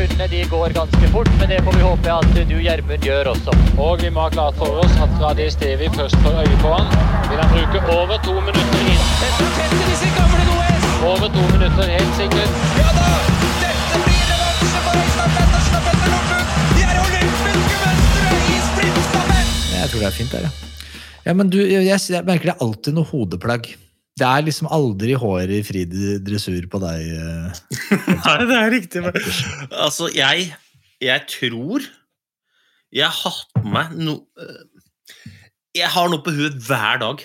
sekundene de går ganske fort, men det får vi håpe at du, Gjermund, gjør også. Og vi må ha klart for oss at fra det stedet vi først får øye på han. Vil han bruke over to minutter inn? Over to minutter, helt sikkert. Ja da! Dette blir revansje for Øystein Pettersen og Petter Northug! De er olympiske mestere i sprintstafett! Jeg tror det er fint der, ja. ja men du, jeg, jeg merker det er alltid noe hodeplagg. Det er liksom aldri hår i fri dressur på deg. eh. Nei, det er riktig. Men, altså, jeg, jeg tror Jeg har hatt på meg noe Jeg har noe på huet hver dag.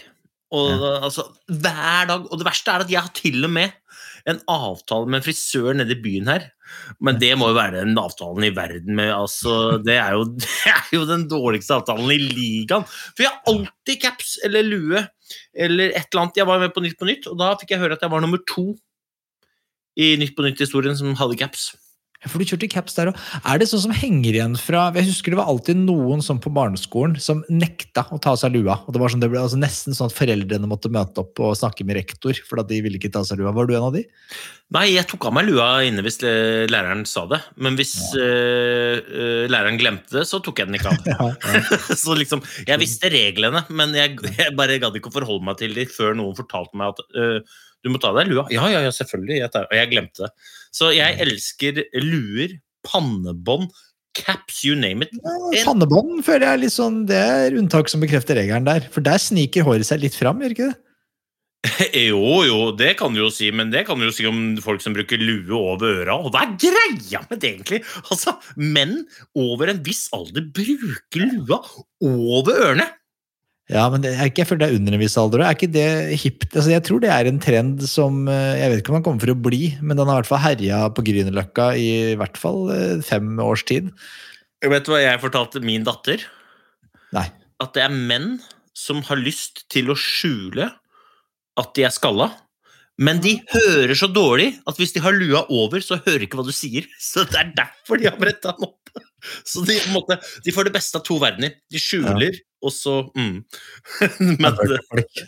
Og, altså, hver dag. Og det verste er at jeg har til og med en avtale med en frisør nede i byen her. Men det må jo være den avtalen i verden med altså, det, er jo, det er jo den dårligste avtalen i ligaen. For jeg har alltid caps eller lue eller et eller annet. Jeg var med på Nytt på Nytt, og da fikk jeg høre at jeg var nummer to i Nytt på Nytt-historien som hadde caps. For du kjørte caps der òg. Er det sånn som henger igjen fra Jeg husker det var alltid noen sånn på barneskolen som nekta å ta av seg lua. Og det var sånn, det ble altså nesten sånn at foreldrene måtte møte opp og snakke med rektor. for at de ville ikke ta av seg lua. Var du en av de? Nei, jeg tok av meg lua inne hvis læreren sa det. Men hvis ja. uh, læreren glemte det, så tok jeg den ikke av. Ja, ja. så liksom, Jeg visste reglene, men jeg, jeg bare gadd ikke å forholde meg til dem før noen fortalte meg at uh, du må ta av deg lua. Ja, ja, ja, selvfølgelig. Jeg tar, og jeg glemte det. Så jeg elsker luer, pannebånd, caps, you name it. Ja, Pannebånd føler jeg er litt sånn, det er unntak som bekrefter regelen der. For der sniker håret seg litt fram, gjør ikke det? jo, jo, det kan du jo si, men det kan du jo si om folk som bruker lue over øra. Og hva er greia med det, egentlig? Altså, Menn over en viss alder bruker lua over ørene! Ja, men det er ikke, jeg føler det er under en viss alder. Er ikke det hipt? Altså, jeg tror det er en trend som eh, Jeg vet ikke om den kommer for å bli, men den har i hvert fall herja på Grünerløkka i i hvert fall eh, fem års tid. Vet du hva jeg fortalte min datter? Nei. At det er menn som har lyst til å skjule at de er skalla. Men de hører så dårlig at hvis de har lua over, så hører de ikke hva du sier. Så det er derfor de har bretta den opp. Så de, måte, de får det beste av to verdener. De skjuler, og så mm. Men det,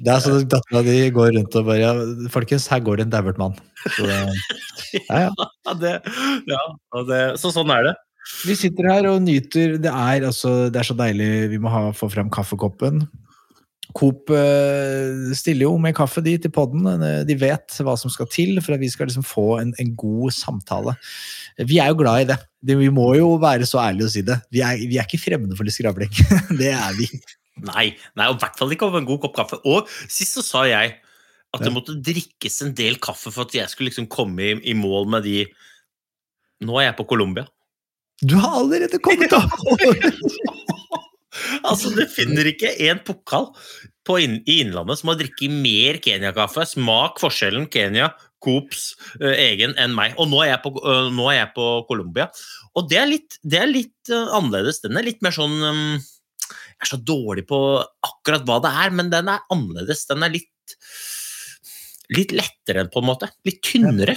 er sånn at dattera di går rundt og bare ja, Folkens, her går det en dauert mann. Så, ja, ja. ja, det, ja, det, så sånn er det. Vi sitter her og nyter. Det er, altså, det er så deilig. Vi må ha, få frem kaffekoppen. Coop eh, stiller jo med kaffe de til podden. Eh, De vet hva som skal til for at vi skal liksom få en, en god samtale. Vi er jo glad i det. det. Vi må jo være så ærlige og si det. Vi er, vi er ikke fremmede for litt skravling. det er vi. Nei, nei, og i hvert fall ikke over en god kopp kaffe. Og sist så sa jeg at det måtte drikkes en del kaffe for at jeg skulle liksom komme i, i mål med de Nå er jeg på Colombia. Du har allerede kommet opp! Altså, du finner ikke en pokal inn, i Innlandet som har drukket mer Kenya-kaffe. Smak forskjellen Kenya, Coops uh, egen enn meg. Og nå er jeg på, Colombia. Og det er litt, det er litt uh, annerledes. Den er litt mer sånn um, Jeg er så dårlig på akkurat hva det er, men den er annerledes. Den er litt Litt lettere, på en måte. Litt tynnere.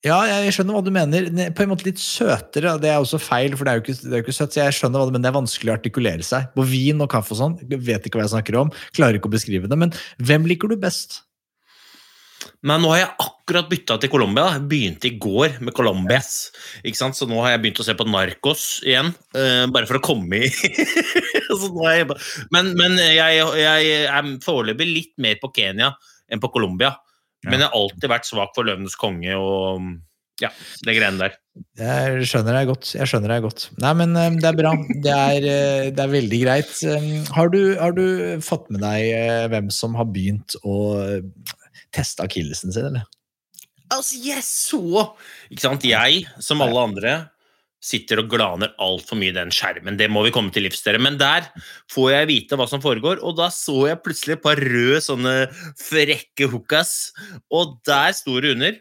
Ja, jeg skjønner hva du mener. På en måte litt søtere. Det er også feil, for det er jo ikke, er jo ikke søtt. så jeg skjønner hva du mener. Det er vanskelig å artikulere seg. På vin og kaffe og sånn, vet ikke hva jeg snakker om. Klarer ikke å beskrive det. Men hvem liker du best? Men nå har jeg akkurat bytta til Colombia. Jeg begynte i går med Colombias. Så nå har jeg begynt å se på Narcos igjen, uh, bare for å komme i jeg. Men, men jeg, jeg er foreløpig litt mer på Kenya enn på Colombia. Men jeg har alltid vært svak for Løvenes konge og ja, det greiene der. Jeg skjønner deg godt. Jeg skjønner deg godt. Nei, men eh, det er bra. Det er, eh, det er veldig greit. Um, Har du, har du fått med deg eh, hvem som har begynt å eh, teste akillesen sin, eller? Altså, jeg så Ikke sant, jeg, som alle andre, sitter og glaner altfor mye i den skjermen. Det må vi komme til livs, dere. Men der får jeg vite hva som foregår, og da så jeg plutselig et par røde sånne frekke hookas, og der sto det under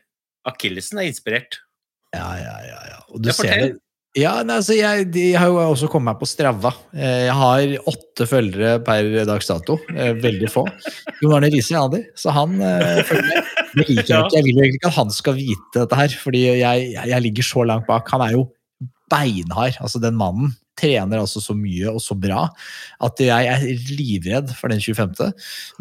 Akillesen er inspirert. Ja, ja, ja. ja. Og du ser det. Ja, nei, altså, jeg, de har jo også kommet meg på Strava. Eh, Jeg har åtte følgere per dags dato. Eh, Veldig få. Jon Arne Riise er av de, så han eh, følger med. Jeg Jeg vil egentlig ikke at han skal vite dette her, fordi jeg, jeg ligger så langt bak. Han er jo beinhard. Altså, den mannen trener altså så mye og så bra at jeg er livredd for den 25.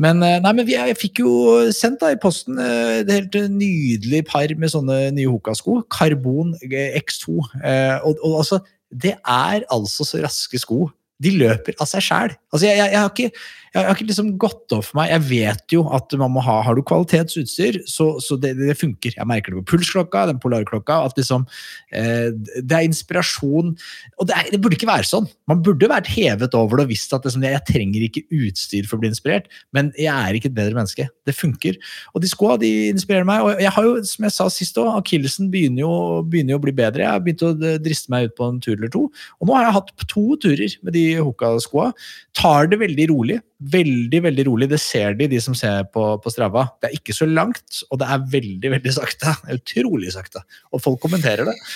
Men, eh, nei, men jeg fikk jo sendt da i posten eh, et helt nydelig par med sånne nye Hoka-sko. Karbon eh, X2. Eh, og, og altså, det er altså så raske sko. De løper av seg sjæl. Altså, jeg, jeg, jeg har ikke, jeg har ikke liksom gått opp for meg. Jeg vet jo at man må ha Har du kvalitetsutstyr, så, så det, det funker. Jeg merker det på pulsklokka, den polarklokka. At liksom eh, Det er inspirasjon. Og det, er, det burde ikke være sånn. Man burde vært hevet over det og visst at liksom, jeg, trenger ikke utstyr for å bli inspirert, men jeg er ikke et bedre menneske. Det funker. Og de skoa de inspirerer meg. Og jeg har jo, som jeg sa sist òg, akillesen begynner, jo- begynner jo å bli bedre. Jeg har begynt å eh, driste meg ut på en tur eller to. Og nå har jeg hatt to turer med de hooka-skoa. Tar det veldig rolig. Veldig, veldig rolig. Det ser de, de som ser på, på Strava. Det er ikke så langt, og det er veldig, veldig sakte. Utrolig sakte. Og folk kommenterer det.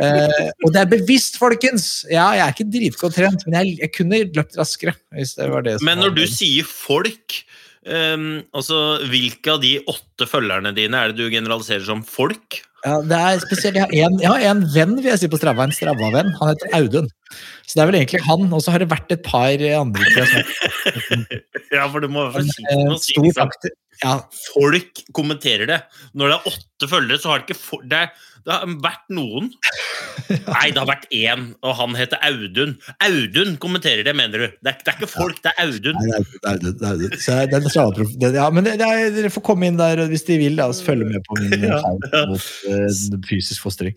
Eh, og det er bevisst, folkens! Ja, jeg er ikke dritgodt trent, men jeg, jeg kunne løpt raskere. hvis det var det som Men når du sier folk um, altså, Hvilke av de åtte følgerne dine er det du generaliserer som folk? Ja, det er spesielt, jeg, har en, jeg har en venn vil jeg si på Strava, en Strava-venn. Han heter Audun. Så det er vel egentlig han. Og så har det vært et par andre. Ja, for du må være forsiktig med Eh, å si. Ja, folk kommenterer det. Når det er åtte følgere, så har det ikke for, det, det har vært noen. Nei, det har vært én, og han heter Audun. Audun kommenterer det, mener du? Det er, det er ikke folk, det er Audun. Nei, det er det er er er Ja, men det, det er, dere får komme inn der hvis de vil, da, og følge med på min Ja. fight fysisk fostring.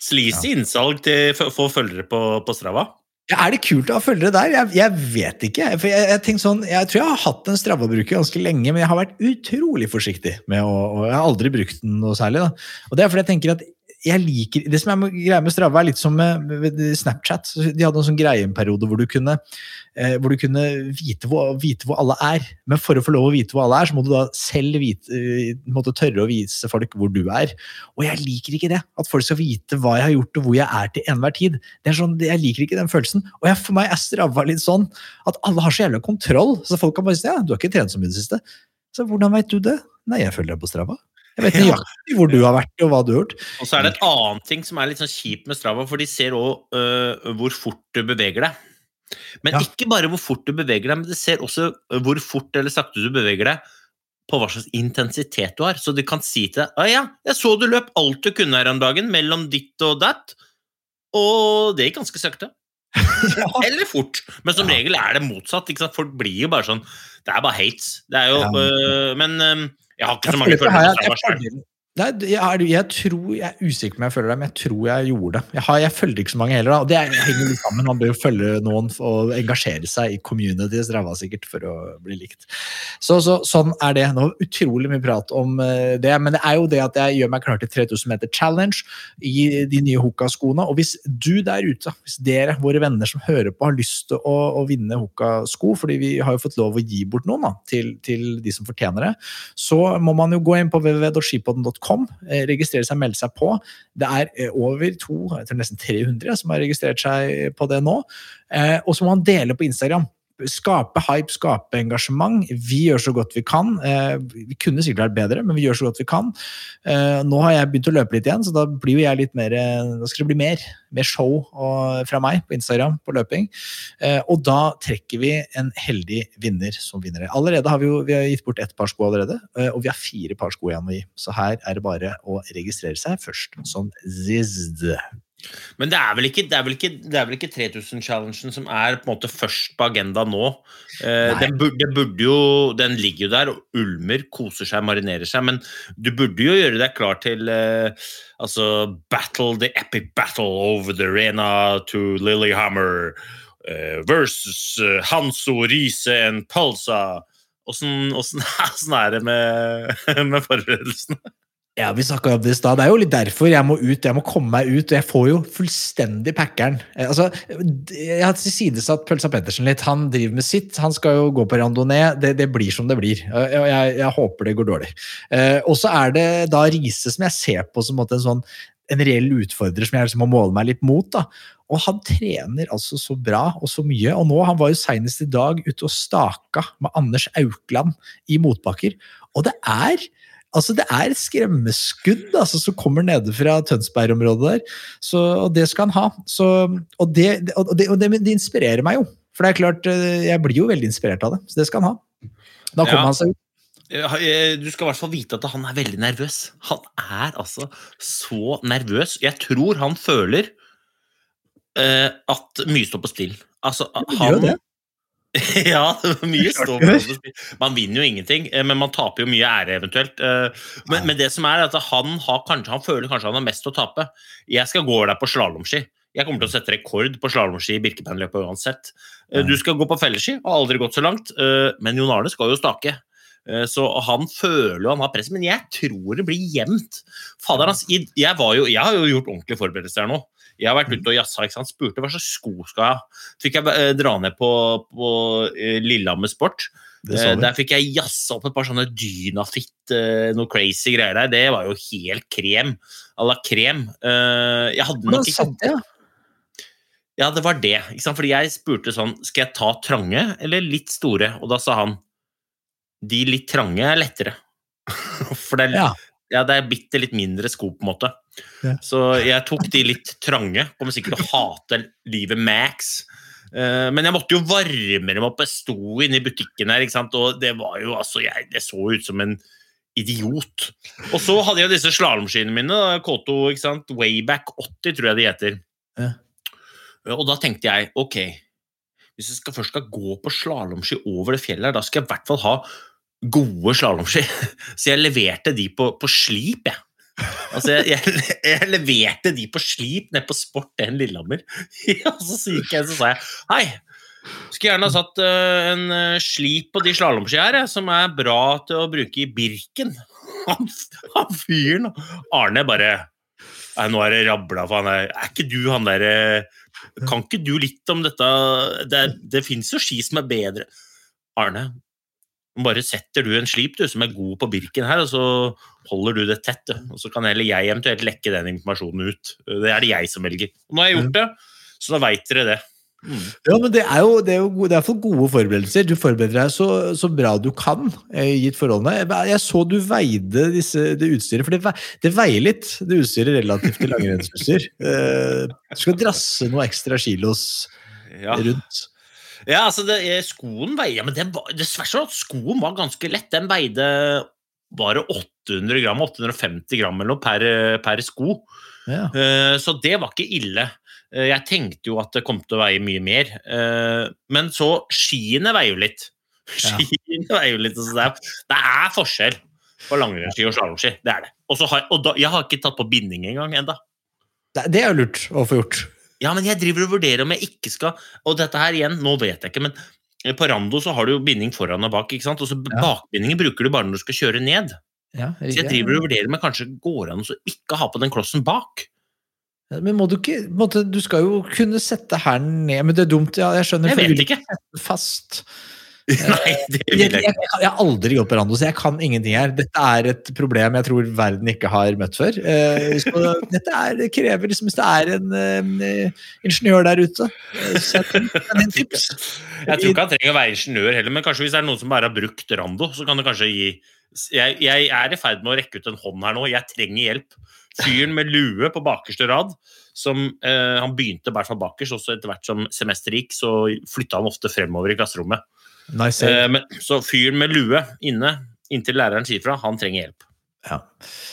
Sleazy innsalg til å få følgere på, på Strava. Ja, er det kult å ha følgere der? Jeg, jeg vet ikke. For jeg, jeg, sånn, jeg tror jeg har hatt en Strava-bruker ganske lenge, men jeg har vært utrolig forsiktig med å og Jeg har aldri brukt den noe særlig. Da. Og det er fordi jeg tenker at jeg liker, Det som er greia med Strava, er litt som med, Snapchat. De hadde en sånn greie en periode hvor du kunne, eh, hvor du kunne vite, hvor, vite hvor alle er. Men for å få lov å vite hvor alle er, så må du da selv vite, eh, tørre å vise folk hvor du er. Og jeg liker ikke det. At folk skal vite hva jeg har gjort og hvor jeg er til enhver tid. Sånn, Jeg liker ikke den følelsen. Og jeg, for meg er Strava litt sånn at alle har så jævla kontroll. Så folk kan bare si ja, du har ikke trent så mye i det siste. Så hvordan vet du det? Nei, jeg følger deg på Strava. Jeg vet nøyaktig hvor du har vært og hva du har gjort. Og så er det et annet ting som er litt sånn kjipt med Strava, for de ser òg hvor fort du beveger deg. Men Ja. ikke bare hvor fort du beveger deg, men de ser også øh, hvor fort eller sakte du beveger deg på hva slags intensitet du har. Så de kan si til deg ah, ja, jeg så du løp alt du kunne her om dagen, mellom ditt og datt, og det gikk ganske sakte. Eller fort. Men som regel er det motsatt. Folk blir jo bare sånn Det er bare hates. Det er jo Ja. øh, Men øh, jeg har ikke så mange følelser ikke- følgere på Nei, jeg, jeg tror, jeg er usikker på om jeg følger deg, men jeg tror jeg gjorde det. Jeg, har, jeg følger ikke så mange heller, da. og det er- henger litt sammen. Man bør jo følge noen og engasjere seg i communities ræva sikkert for å bli likt. Så, så Sånn er det. Nå utrolig mye prat om eh, det, men det er jo det at jeg gjør meg klar til 3000 meter challenge i de nye Hoka-skoene. Og hvis du der ute, hvis dere, våre venner som hører på, har lyst til å, å vinne Hoka-sko, fordi vi har jo fått lov å gi bort noen da, til, til de som fortjener det, så må man jo gå inn på www.skipodden.com, eh, registrere seg, melde seg på. Det er eh, over to, jeg tror nesten 300 som har registrert seg på det nå. Eh, og så må man dele på Instagram. Skape hype, skape engasjement. Vi gjør så godt vi kan. Eh, vi kunne sikkert vært bedre, men vi gjør så godt vi kan. Eh, nå har jeg begynt å løpe litt igjen, så da blir jo jeg litt mer eh, Da skal det bli mer, mer show fra meg på Instagram på løping. Eh, og da trekker vi en heldig vinner som vinner. Allerede har vi jo vi har gitt bort ett par sko allerede, eh, og vi har fire par sko igjen å gi. Så her er det bare å registrere seg først som zizd. Men det er vel ikke, ikke, ikke 3000-challengen som er på en måte først på agenda nå. Eh, den, burde, burde jo, den ligger jo der og ulmer, koser seg, marinerer seg, men du burde jo gjøre deg klar til eh, altså battle, the epic battle over the arena to Lillehammer eh, versus eh, Hanso, Riise and Palsa. Åssen er det med, med forberedelsene? Ja, vi snakka om det i stad. Det er jo litt derfor jeg må ut. Jeg må komme meg ut, og jeg får jo fullstendig packeren. Eh, Altså, jeg har tilsidesatt Pølsa Pettersen litt. Han driver med sitt. Han skal jo gå på randonee. Det, det blir som det blir. Og Jeg, jeg håper det går dårlig. Eh, og så er det da Riise som jeg ser på som en, sånn en reell utfordrer som jeg liksom må måle meg litt mot. da. Og han trener altså så bra og så mye. Og nå, han var jo senest i dag ute og staka med Anders Aukland i motbakker. Og det er Altså, det er skremmeskudd altså, som kommer nede fra Tønsberg-området der. Så, og det skal han ha. Så, og det, og det, og det, det inspirerer meg jo. For det er klart, eh, jeg blir jo veldig inspirert av det. Så det skal han ha. Da kommer Ja. han seg ut. Eh, Du skal i hvert fall vite at han er veldig nervøs. Han er altså så nervøs. Jeg tror han føler uh, at mye står på spill. Altså, han gjør det. var mye spill. Man vinner jo ingenting, eh, men man taper jo mye ære eventuelt. Eh, Men, men det som er at han, har kanskje, han føler kanskje han har mest å tape. Jeg skal gå der på slalåmski. Jeg kommer til å sette rekord på slalåmski i Birkebeinerløpet uansett. Eh, Du skal gå på felleski, har aldri gått så langt, men Jon Arne skal jo stake. Så han føler jo han har press, men jeg tror det blir jevnt. Fader, altså, jeg, jo, jeg har jo gjort ordentlige forberedelser her nå. Jeg har vært ute og jazza, ikke sant? spurte hva slags sko skal jeg ha. Så fikk jeg eh, dra ned på, på eh, Lillehammer Sport. Eh. Der fikk jeg jazza opp et par sånne Dynafit, noe crazy greier der. Det var jo helt krem. À la krem. Eh, Jeg hadde nok ikke? Ja, det var det. Fordi jeg spurte sånn Skal jeg ta trange eller litt store? Og da sa han de litt trange er lettere. For det er, Ja. ja. det er bitte litt mindre sko, på en måte. Ja. Så jeg tok de litt trange. Kommer sikkert til å hate livet max. Eh, Men jeg måtte jo varme dem opp. Jeg sto inne i butikken her, og det var jo altså jeg, Det så ut som en idiot. Og så hadde jeg disse slalåmskiene mine. K2 ikke sant? Wayback 80, tror jeg de heter. Ja. Og da tenkte jeg ok, hvis jeg skal, først skal gå på slalåmski over det fjellet her, da skal jeg i hvert fall ha gode slalåmski. Så jeg leverte de på, på slip, jeg. Altså, jeg, jeg, jeg leverte de på slip ned på Sport 1 Lillehammer. Og så gikk jeg så sa jeg hei, skulle gjerne ha satt uh, en eh, slip på de slalåmskia her, som er bra til å bruke i Birken. Han, han fyren Arne bare Nei, nå er det rabla, for han er Er ikke du han derre Kan ikke du litt om dette Det, det fins jo ski som er bedre. Arne, bare setter du en slip du, som er god på Birken her, og så holder du det tett. Du. Og så kan heller jeg eventuelt lekke den informasjonen ut. Det er det jeg som velger. Og nå har jeg gjort det, så da veit dere det. Ja, men det er jo det er jo gode, det er for gode forberedelser. Du forbereder deg så, så bra du kan, eh, gitt forholdene. Jeg, jeg så du veide disse, det utstyret, for det, ve- det veier litt, det utstyret relativt til langrennsutstyr. Eh, Du skal drasse noen ekstra kilos Ja. rundt. Ja, altså, det, eh, skoen ja, men var, Det verste var at skoen var ganske lett. Den veide bare 800 gram, 850 gram eller noe per, per sko. Ja. Uh, Så det var ikke ille. Uh, Jeg tenkte jo at det kom til å veie mye mer. Uh, Men så skiene veier jo litt. Ja. Skiene veier jo litt. Altså, det, er, det er forskjell på langrennsski og slalåmski. Det er det. Og, så har, og da, jeg har ikke tatt på binding engang ennå. Det, det er jo lurt å få gjort. Ja, men jeg driver og vurderer om jeg ikke skal Og dette her igjen, nå vet jeg ikke, men eh, på Rando så har du jo binding foran og bak, ikke sant? Og så Ja. bakbindingen bruker du bare når du skal kjøre ned. Ja, Så jeg driver og vurderer om jeg kanskje går an å så ikke ha på den klossen bak. Men må du ikke måtte, Du skal jo kunne sette hælen ned, men det er dumt. Ja, jeg skjønner. Jeg vet ikke. Fast. Nei, det Jeg, vil jeg, jeg jeg, jeg har aldri jobbet på Rando, så jeg kan ingenting her. Dette er et problem jeg tror verden ikke har møtt før. Eh, så dette er, det krever liksom Hvis det er en eh, ingeniør der ute, eh, send send tips. Jeg tror ikke han trenger å være ingeniør heller, men kanskje hvis det er noen som bare har brukt Rando, så kan det kanskje gi Jeg, jeg er i ferd med å rekke ut en hånd her nå. Jeg trenger hjelp. Fyren med lue på bakerste rad, som eh, Han begynte i hvert fall bakerst, så etter hvert som semesteret gikk, så flytta han ofte fremover i klasserommet. Nice. Eh, men, så fyren med lue inne, inntil læreren sier fra, han trenger hjelp. Ja.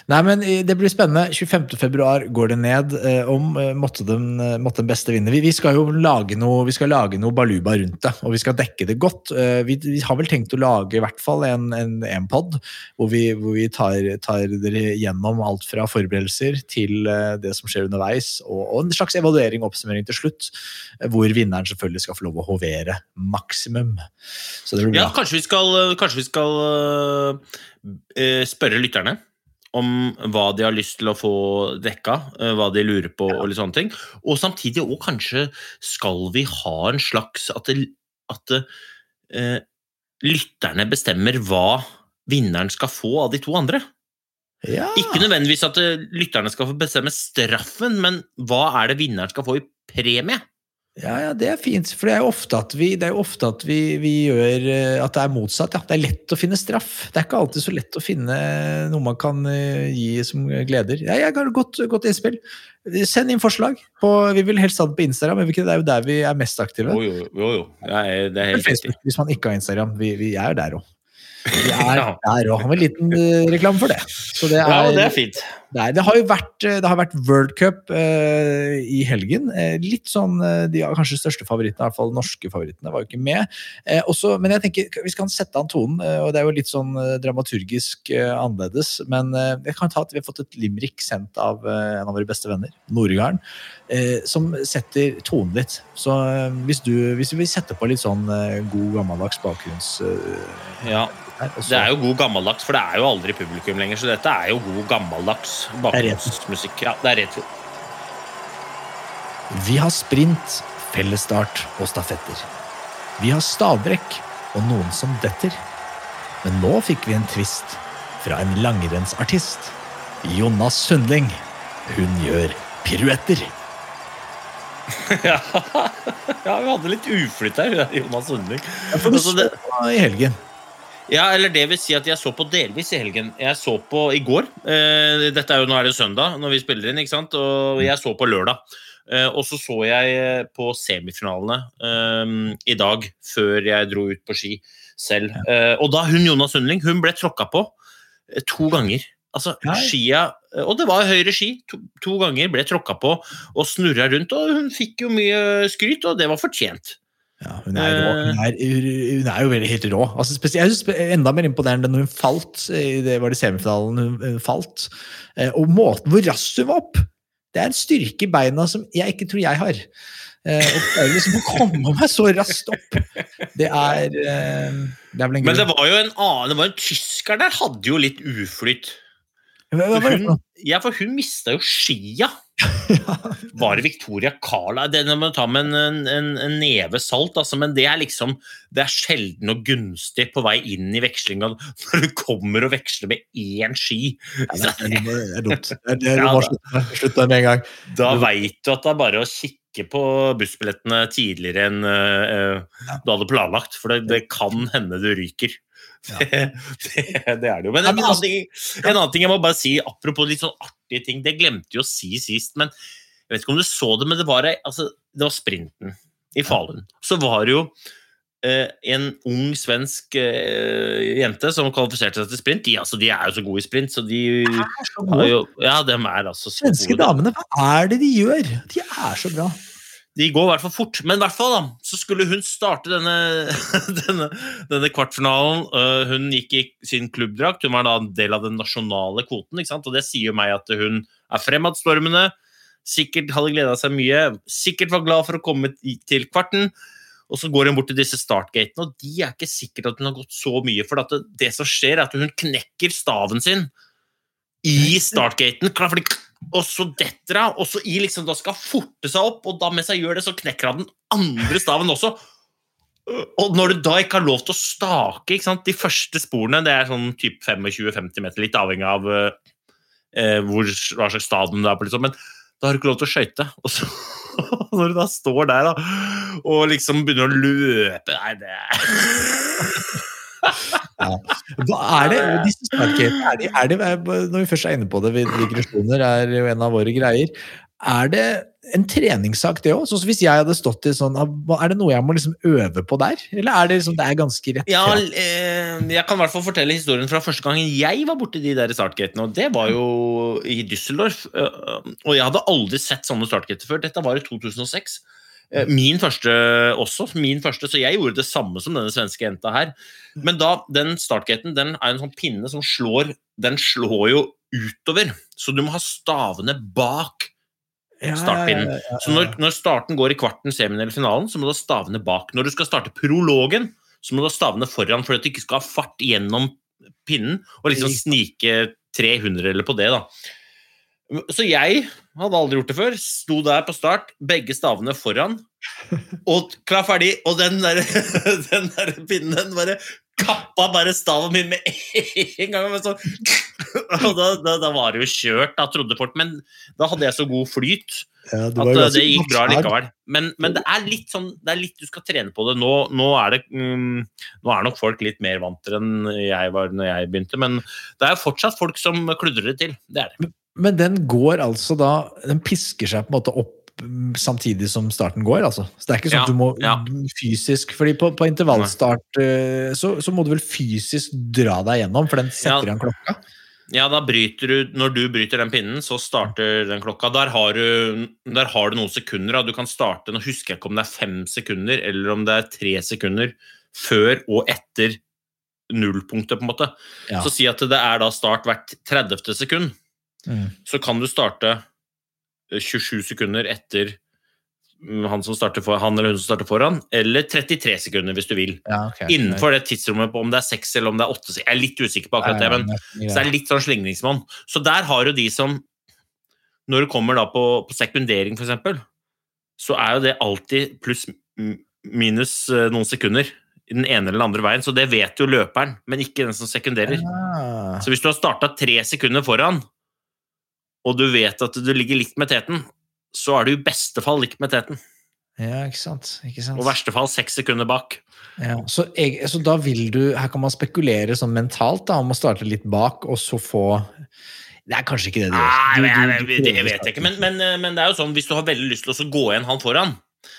Nei, men det blir spennende. 25. februar går det ned. Eh, om eh, måtte, den, eh, måtte den beste vinne. Vi, vi skal jo lage noe, vi skal lage noe baluba rundt det, og vi skal dekke det godt. Eh, vi, vi har vel tenkt å lage i hvert fall en, en, en pod hvor vi, hvor vi tar, tar dere gjennom alt fra forberedelser til eh, det som skjer underveis, og, og en slags evaluering og oppsummering til slutt, eh, hvor vinneren selvfølgelig skal få lov å hovere maksimum. Så det blir Ja, kanskje vi skal, kanskje vi skal spørre lytterne om hva de har lyst til å få dekka, øh, hva de lurer på og litt sånne ting. Og samtidig òg kanskje skal vi ha en slags At, det, at eh, lytterne bestemmer hva vinneren skal få av de to andre. Ja. Ikke nødvendigvis at øh, lytterne skal få bestemme straffen, men hva er det vinneren skal få i premie? Ja, ja, det er fint. For det er jo ofte at vi, det er ofte at vi, vi gjør eh, at det er motsatt. Ja. Det er lett å finne straff. Det er ikke alltid så lett å finne noe man kan eh, gi som gleder. Ja, jeg har godt, godt innspill. Send inn forslag. På, vi vil helst ha det på Instagram, men det er jo der vi er mest aktive. Jo, jo, jo. jo. Ja, det er helt. Facebook, hvis man ikke har Instagram. Vi, vi er der òg. Vi er Ja. der òg. Har vi en liten eh, reklame for det. Så det er, Ja, det er fint. Nei, det har jo vært, eh, det har vært World Cup eh, i helgen. Eh, litt sånn, De har kanskje største favorittene, i hvert fall norske favorittene, var jo ikke med. Eh, også, men jeg tenker, vi skal sette an tonen, og det er jo litt sånn dramaturgisk annerledes. Men jeg kan ta at vi har fått et limerick sendt av en av våre beste venner, Nordgarden, eh, som setter tonen litt. Så eh, hvis du hvis vi setter på litt sånn eh, god gammeldags bakgrunns... Eh, Ja. her, Det er jo god gammeldags, for det er jo aldri publikum lenger, så dette er jo god gammeldags bakgrunnsmusikk. Ja, det er rett. Vi har sprint, fellesstart og stafetter. Vi har stavbrekk og noen som detter. Men nå fikk vi en twist fra en langrennsartist. Jonas Sundling. Hun gjør piruetter. ja, vi hadde litt uflytt her, Jonas Sundling. For du Altså, så det- i helgen. Ja, eller det vil si at jeg så på delvis i helgen. Jeg så på i går. Eh, dette er jo, Nå er det søndag når vi spiller inn, ikke sant? og jeg så på lørdag. Eh, og så så jeg på semifinalene eh, i dag, før jeg dro ut på ski selv. Eh, og da hun Jonas Sundling hun ble tråkka på eh, to ganger. Altså, skia Og det var høyre ski. To, to ganger ble tråkka på og snurra rundt. Og hun fikk jo mye skryt, og det var fortjent. Ja, hun er, rå. Hun er, hun er jo veldig helt rå. Altså, jeg synes Enda mer imponerende når hun falt. Det var det semifinalen hun, falt. Eh, Og måten hvor raskt hun var opp! Det er en styrke i beina som jeg ikke tror jeg har. Eh, Og klare liksom å komme meg så raskt opp, det er eh, Det er Men det var jo en annen det var en tysker der hadde jo litt uflyt. Hun, ja, for hun mista jo skia. Var det Victoria Carla? Det må ta med en, en, en neve salt, altså, men det er liksom Det er sjelden og gunstig på vei inn i vekslinga når du kommer og veksler med én ski. Ja, det er- dumt. Det er- slutte med en gang. Da veit du at det er bare å kikke på bussbillettene tidligere enn uh, du hadde planlagt, for det, det kan hende du ryker. Det, det, det er det jo. Men en annen, altså- ting, en annen ting jeg må bare si, apropos litt sånn artige ting, det glemte jeg å si sist, men jeg vet ikke om du så det, men det var, altså, det var sprinten i Falun. Så var det jo eh, en ung svensk eh, jente som kvalifiserte seg til sprint. De, altså, de er jo så gode i sprint, så de har jo Ja, dem er altså så Svenske gode. damene, hva er det de gjør? De er så bra. De går i hvert fall fort. Men i hvert fall da, så skulle hun starte denne, denne, denne kvartfinalen. Øh, hun gikk i sin klubbdrakt. Hun var da en del av den nasjonale kvoten. ikke sant? Og det sier jo meg at hun er fremadstormende. Sikkert hadde gleda seg mye. Sikkert var glad for å komme til kvarten. Og så går hun bort til disse startgatene, og de er ikke sikkert at hun har gått så mye. For det, det som skjer, er at hun knekker staven sin i startgaten. Og så detter hun, og så i liksom da skal forte seg opp, og da mens hun gjør det, så knekker hun den andre staven også. Og når du da ikke har lov til å stake ikke sant? De første sporene, det er sånn typ 25-50 meter, litt avhengig av eh, hvor, hva slags stadion du er på, liksom. men da har du ikke lov til å skøyte. Og så, når du da står der da, og liksom begynner å løpe Nei, det Hva er det? Disse startgatene, er er det, når vi først er inne på det, digresjoner er jo en av våre greier. er det en treningssak, det òg? Hvis jeg hadde stått i sånn Er det noe jeg må liksom øve på der? Eller er det liksom det er ganske rett Ja, eh, jeg kan i hvert fall fortelle historien fra første gangen jeg var borti de der startgatene, og det var jo i Düsseldorf. eh, Og jeg hadde aldri sett sånne startgater før. Dette var i 2006. Eh, Min første også, min første, så jeg gjorde det samme som denne svenske jenta her. Men da, den startgaten den er en sånn pinne som slår Den slår jo utover, så du må ha stavene bak startpinnen. ja, ja, ja, Så når, når starten går i kvarten, semien eller finalen, så må du ha stavene bak. Når du skal starte prologen, så må du ha stavene foran for at du ikke skal ha fart gjennom pinnen og liksom snike 300 eller på det, da. Så jeg hadde aldri gjort det før. Sto der på start, begge stavene foran, og klar, ferdig. Og den der, den der pinnen, den bare kappa bare staven min med en gang. Sånn, og da, da, da var det jo kjørt, da trodde folk. Men da hadde jeg så god flyt Ja, det at det gikk bra likevel. Men, men det er litt sånn det er litt du skal trene på det. Nå, nå, er det mm, nå er nok folk litt mer vant til enn jeg var når jeg begynte, men det er fortsatt folk som kludrer det til. Det er det. Men den går altså da Den pisker seg på en måte opp mm, samtidig som starten går, altså. Så det er ikke sånn Ja, at du må ja. fysisk fordi på, på intervallstart eh, så, så må du vel fysisk dra deg gjennom, for den setter Ja. igjen klokka. Ja, da bryter du Når du bryter den pinnen, så starter den klokka. Der har du, der har du noen sekunder. Da. Du kan starte Nå husker jeg ikke om det er fem sekunder eller om det er tre sekunder før og etter nullpunktet, på en måte. Ja. Så si at det er da start hvert 30. sekund. Mm. så kan du starte eh, 27 sekunder etter han, som for, han eller hun som starter foran, eller 33 sekunder hvis du vil. Ja, okay. Innenfor det tidsrommet på om det er 6 eller om det er 8 sek- Jeg er litt usikker på akkurat det, men så det er litt sånn slingringsmonn. Så der har jo de som Når det kommer da på, på sekundering, eksempel, så er jo det alltid pluss minus eh, noen sekunder i den ene eller den andre veien, så det vet jo løperen, men ikke den som sekunderer. Ja. Så hvis du har starta tre sekunder foran, og du vet at du ligger likt med teten, så er du i beste fall likt med teten. Ja, ikke sant. Ikke sant. Og i verste fall seks sekunder bak. Ja, så, jeg, så da vil du Her kan man spekulere sånn mentalt da, om å starte litt bak, og så få Det er kanskje ikke det du gjør. Nei, jeg, du det vet jeg ikke. Men, men, men det er jo sånn, hvis du har veldig lyst til å gå igjen han foran,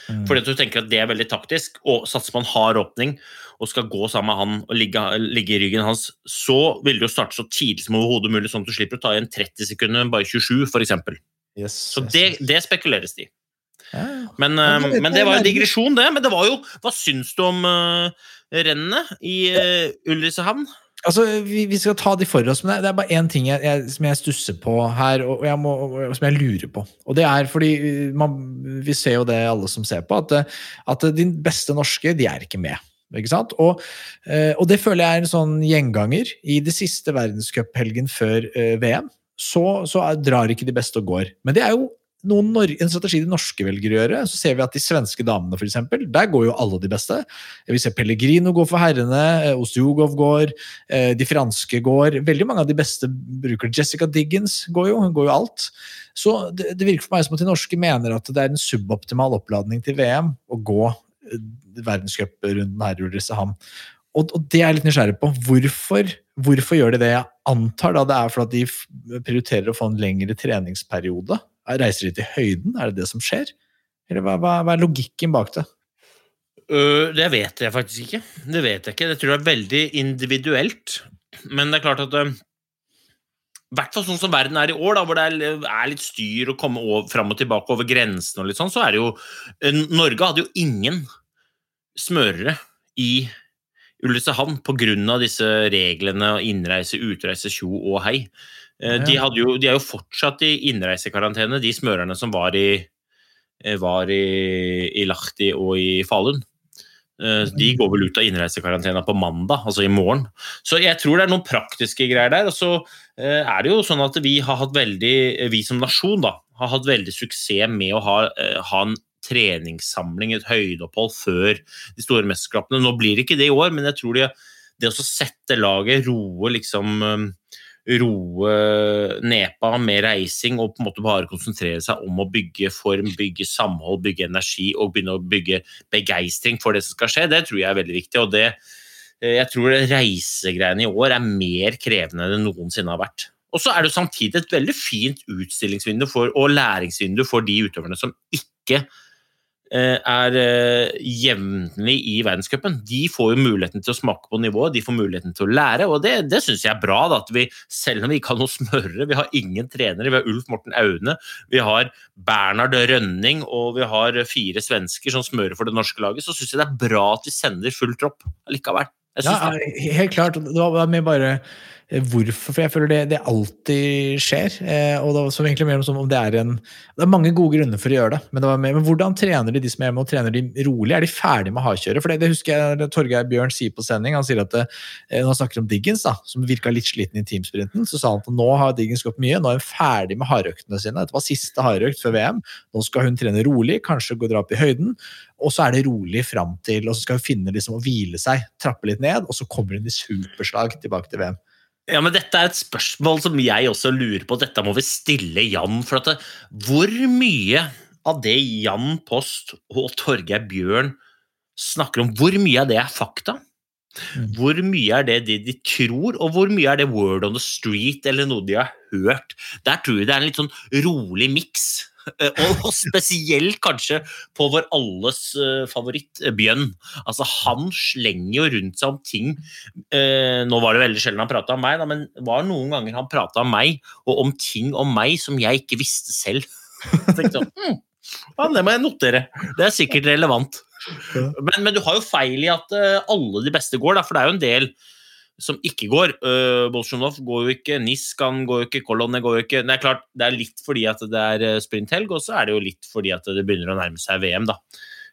Mm. fordi at du tenker at det er veldig taktisk, og satser på en hard åpning, og skal gå sammen med han og ligge, ligge i ryggen hans, så vil du jo starte så tidlig som overhodet mulig, sånn at du slipper å ta igjen 30 sekunder, bare 27, f.eks. Yes, Så yes, det, det spekuleres de. Ja, Men, Ja, eh, men det var en digresjon, det. Men det var jo Hva syns du om uh, rennet i uh, Ulricehamn? Altså, vi, vi skal ta de for oss, men det er- bare én ting jeg, jeg, som jeg stusser på her, og, jeg må, og som jeg lurer på. Og det er fordi man, vi ser jo det alle som ser på, at, at de beste norske, de er ikke med. Ikke sant? Og, eh, og det føler jeg er en sånn gjenganger. I det siste verdenscuphelgen før eh, VM, så, så er, drar ikke de beste og går. Men det er jo en strategi de norske velger å gjøre. Så ser vi at de svenske damene, for eksempel, der går jo alle de beste. Vi ser Pellegrino gå for herrene, eh, Ostjugov går, eh, de franske går. Veldig mange av de beste bruker. Jessica Diggins går jo, hun går jo alt. Så det, det virker for meg som at de norske mener at det er en suboptimal oppladning til VM å gå eh, verdenscuprunden her i Ulricehamn. Og, og det er jeg litt nysgjerrig på. Hvorfor, hvorfor gjør de det? Jeg antar da det er fordi de prioriterer å få en lengre treningsperiode. Reiser de til høyden? Er det det som skjer? Eller hva, hva, hva er logikken bak det? Øh, det vet jeg faktisk ikke. Det vet jeg ikke. Jeg tror det er veldig individuelt. Men det er klart at øh, hvert fall sånn som verden er i år, da, hvor det er, litt styr å komme over, fram og tilbake over grensene, og litt sånn, så er det jo øh, Norge hadde jo ingen smørere i Ulricehamn pga. disse reglene og innreise, utreise, tjo og hei. Eh, De, jo, de er jo fortsatt i innreisekarantene, de smørerne som var i, eh, var i, i Lahti og i Falun. Eh, De går vel ut av innreisekarantena på mandag, altså i morgen. Så jeg tror det er noen praktiske greier der. Og så eh, er det jo sånn at vi har hatt veldig, vi som nasjon da, har hatt veldig suksess med å ha, eh, ha en treningssamling, et høydeopphold, før de store mesterskapene. Nå blir det ikke det i år, men jeg tror det, det å sette laget, roe liksom eh, roe nepa med reising og på en måte bare konsentrere seg om å bygge form, bygge samhold, bygge energi og begynne å bygge begeistring for det som skal skje, det tror jeg er veldig viktig. og det eh, jeg tror reisegreiene i år er mer krevende enn det noensinne har vært. Og så er det samtidig et veldig fint utstillingsvindu for, og læringsvindu for de utøverne som ikke er eh, jevnlig i verdenscupen. De får jo muligheten til å smake på nivået, de får muligheten til å lære, og det, det syns jeg er bra. Da, at vi, selv om vi ikke har noen smørere, vi har ingen trenere, vi har Ulf Morten Aune, vi har Bernhard Rønning og vi har fire svensker som smører for det norske laget, så syns jeg det er bra at vi sender full tropp likevel. Ja, helt klart. Det var med bare eh, hvorfor, for jeg føler det, det alltid skjer. Eh, og det var egentlig mer som om det er en Det er mange gode grunner for å gjøre det, men, det mer, men hvordan trener de de som er med, og trener de rolig? Er de ferdige med hardkjøret? For det, det husker jeg det Torgeir Bjørn sier på sending. Han sier at det, eh, når han snakker om Diggins, da, som virka litt sliten i teamsprinten, så sa han at nå har Diggins gått mye, nå er hun ferdig med hardøktene sine. Dette var siste hardøkt før VM. Nå skal hun trene rolig, kanskje gå dra opp i høyden. Og så er det rolig fram til, og så skal hun finne liksom å hvile seg, trappe litt ned, og så kommer hun i superslag tilbake til VM. Ja, men Dette er et spørsmål som jeg også lurer på. Dette må vi stille Jan. for at det, Hvor mye av det Jan Post og Torgeir Bjørn snakker om, hvor mye av det er fakta? Hvor mye er det de, de tror, og hvor mye er det word on the street eller noe de har hørt? Der tror jeg det er en litt sånn rolig miks. Eh, Og spesielt kanskje på vår alles eh, favoritt, eh, Bjørn. Altså, han slenger jo rundt seg om ting Nå var det veldig sjelden han prata om meg, men det var noen ganger han prata om meg, og om ting om meg som jeg ikke visste selv. Tenkte sånn, hm, ja, det må jeg notere. Det er sikkert relevant. Men, men du har jo feil i at alle de beste går, da, for det er jo en del som ikke går. Uh, Bolsjunov går jo ikke, Niskan går jo ikke, Kolonne går jo ikke. Det er klart, det er litt fordi at det er eh, sprinthelg, og så er det jo litt fordi at det begynner å nærme seg VM, da.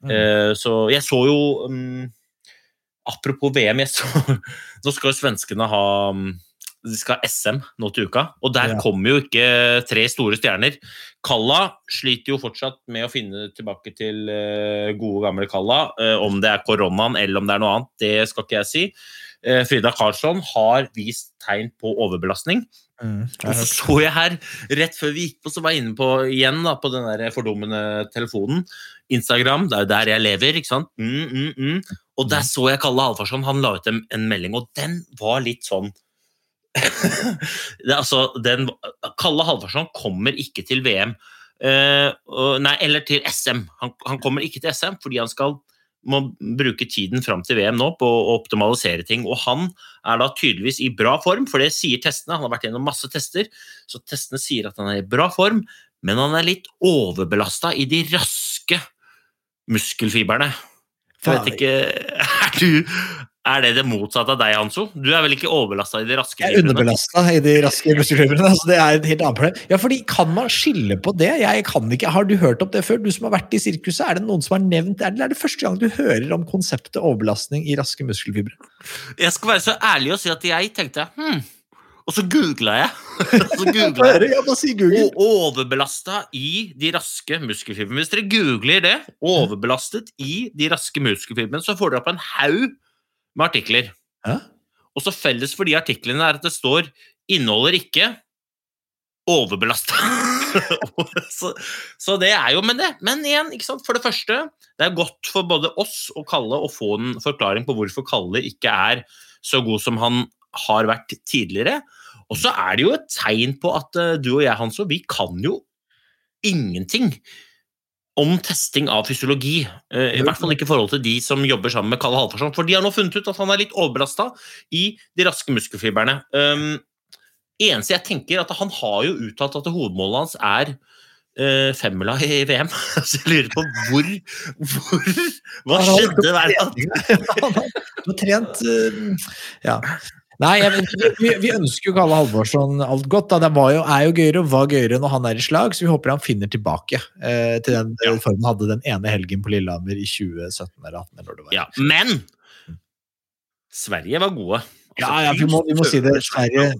Mm. Uh, så jeg så jo um, Apropos VM, jeg så, nå skal jo svenskene ha um, de skal ha SM nå til uka, og der Ja. kommer jo ikke tre store stjerner. Kalla sliter jo fortsatt med å finne tilbake til gode, gamle Kalla. Om det er koronaen eller om det er noe annet, det skal ikke jeg si. Eh, Frida Karlsson har vist tegn på overbelastning. Mm. Og så så jeg her, rett før vi gikk på, så var jeg inne på igjen da, på den der fordummende telefonen. Instagram, det er jo der jeg lever, ikke sant? Mm, mm, mm. Og der så jeg Kalle Halvorsson, han la ut en, en melding, og den var litt sånn det, altså, den, Kalle Halvorsson kommer ikke til VM. uh, nei, eller til SM. Han, han kommer ikke til SM fordi han skal må bruke tiden fram til VM nå på å optimalisere ting. Og han er da tydeligvis i bra form, for det sier testene. Han har vært gjennom masse tester, så testene sier at han er i bra form, men han er litt overbelasta i de raske muskelfibrene. Jeg vet ikke Er, du, er det det motsatte av deg, Hanso? Du er vel ikke overbelasta i de raske Jeg er underbelasta i de raske muskelfibrene. Altså det er et helt annet problem. Ja, fordi Kan man skille på det? Jeg kan ikke. Har du hørt om det før? Du som har vært i sirkuset, er det noen som har nevnt det? Eller er det første gang du hører om konseptet overbelastning i raske muskelfibre? Jeg skal være så ærlig og si at jeg tenkte hm, og så googla jeg. så googlet jeg. Og overbelasta i de raske muskelfibrene. Hvis dere googler det, overbelastet i de raske muskelfibrene, så får dere opp en haug med artikler. Hæ? Og så felles for de artiklene er at det står 'inneholder ikke overbelasta'. så, så det er jo Men det, men igjen, ikke sant? for det første, det er godt for både oss og Kalle å få en forklaring på hvorfor Kalle ikke er så god som han har vært tidligere. Og så er det jo et tegn på at eh, du og jeg, Hanso, vi kan jo ingenting om testing av fysiologi. eh, I hvert fall ikke i forhold til de som jobber sammen med Kalle Halvorsson. For de har nå funnet ut at han er litt overbelasta i de raske muskelfibrene. Um, eneste jeg tenker, at han har jo uttalt at hovedmålet hans er uh, femmila i VM. Så jeg lurer på hvor, hvor Hva skjedde der? Han har trent eh, Ja. Nei, jeg, vi, vi ønsker jo Kalle Halvorsson alt godt. Da. Det var jo, er jo gøyere og var gøyere når han er i slag, så vi håper han finner tilbake eh, til den Ja. formen han hadde den ene helgen på Lillehammer i 2017 eller 2018. Eller det var. Ja, men Sverige var gode. Altså, ja, ja, vi, må, vi må si det. Sverige ja,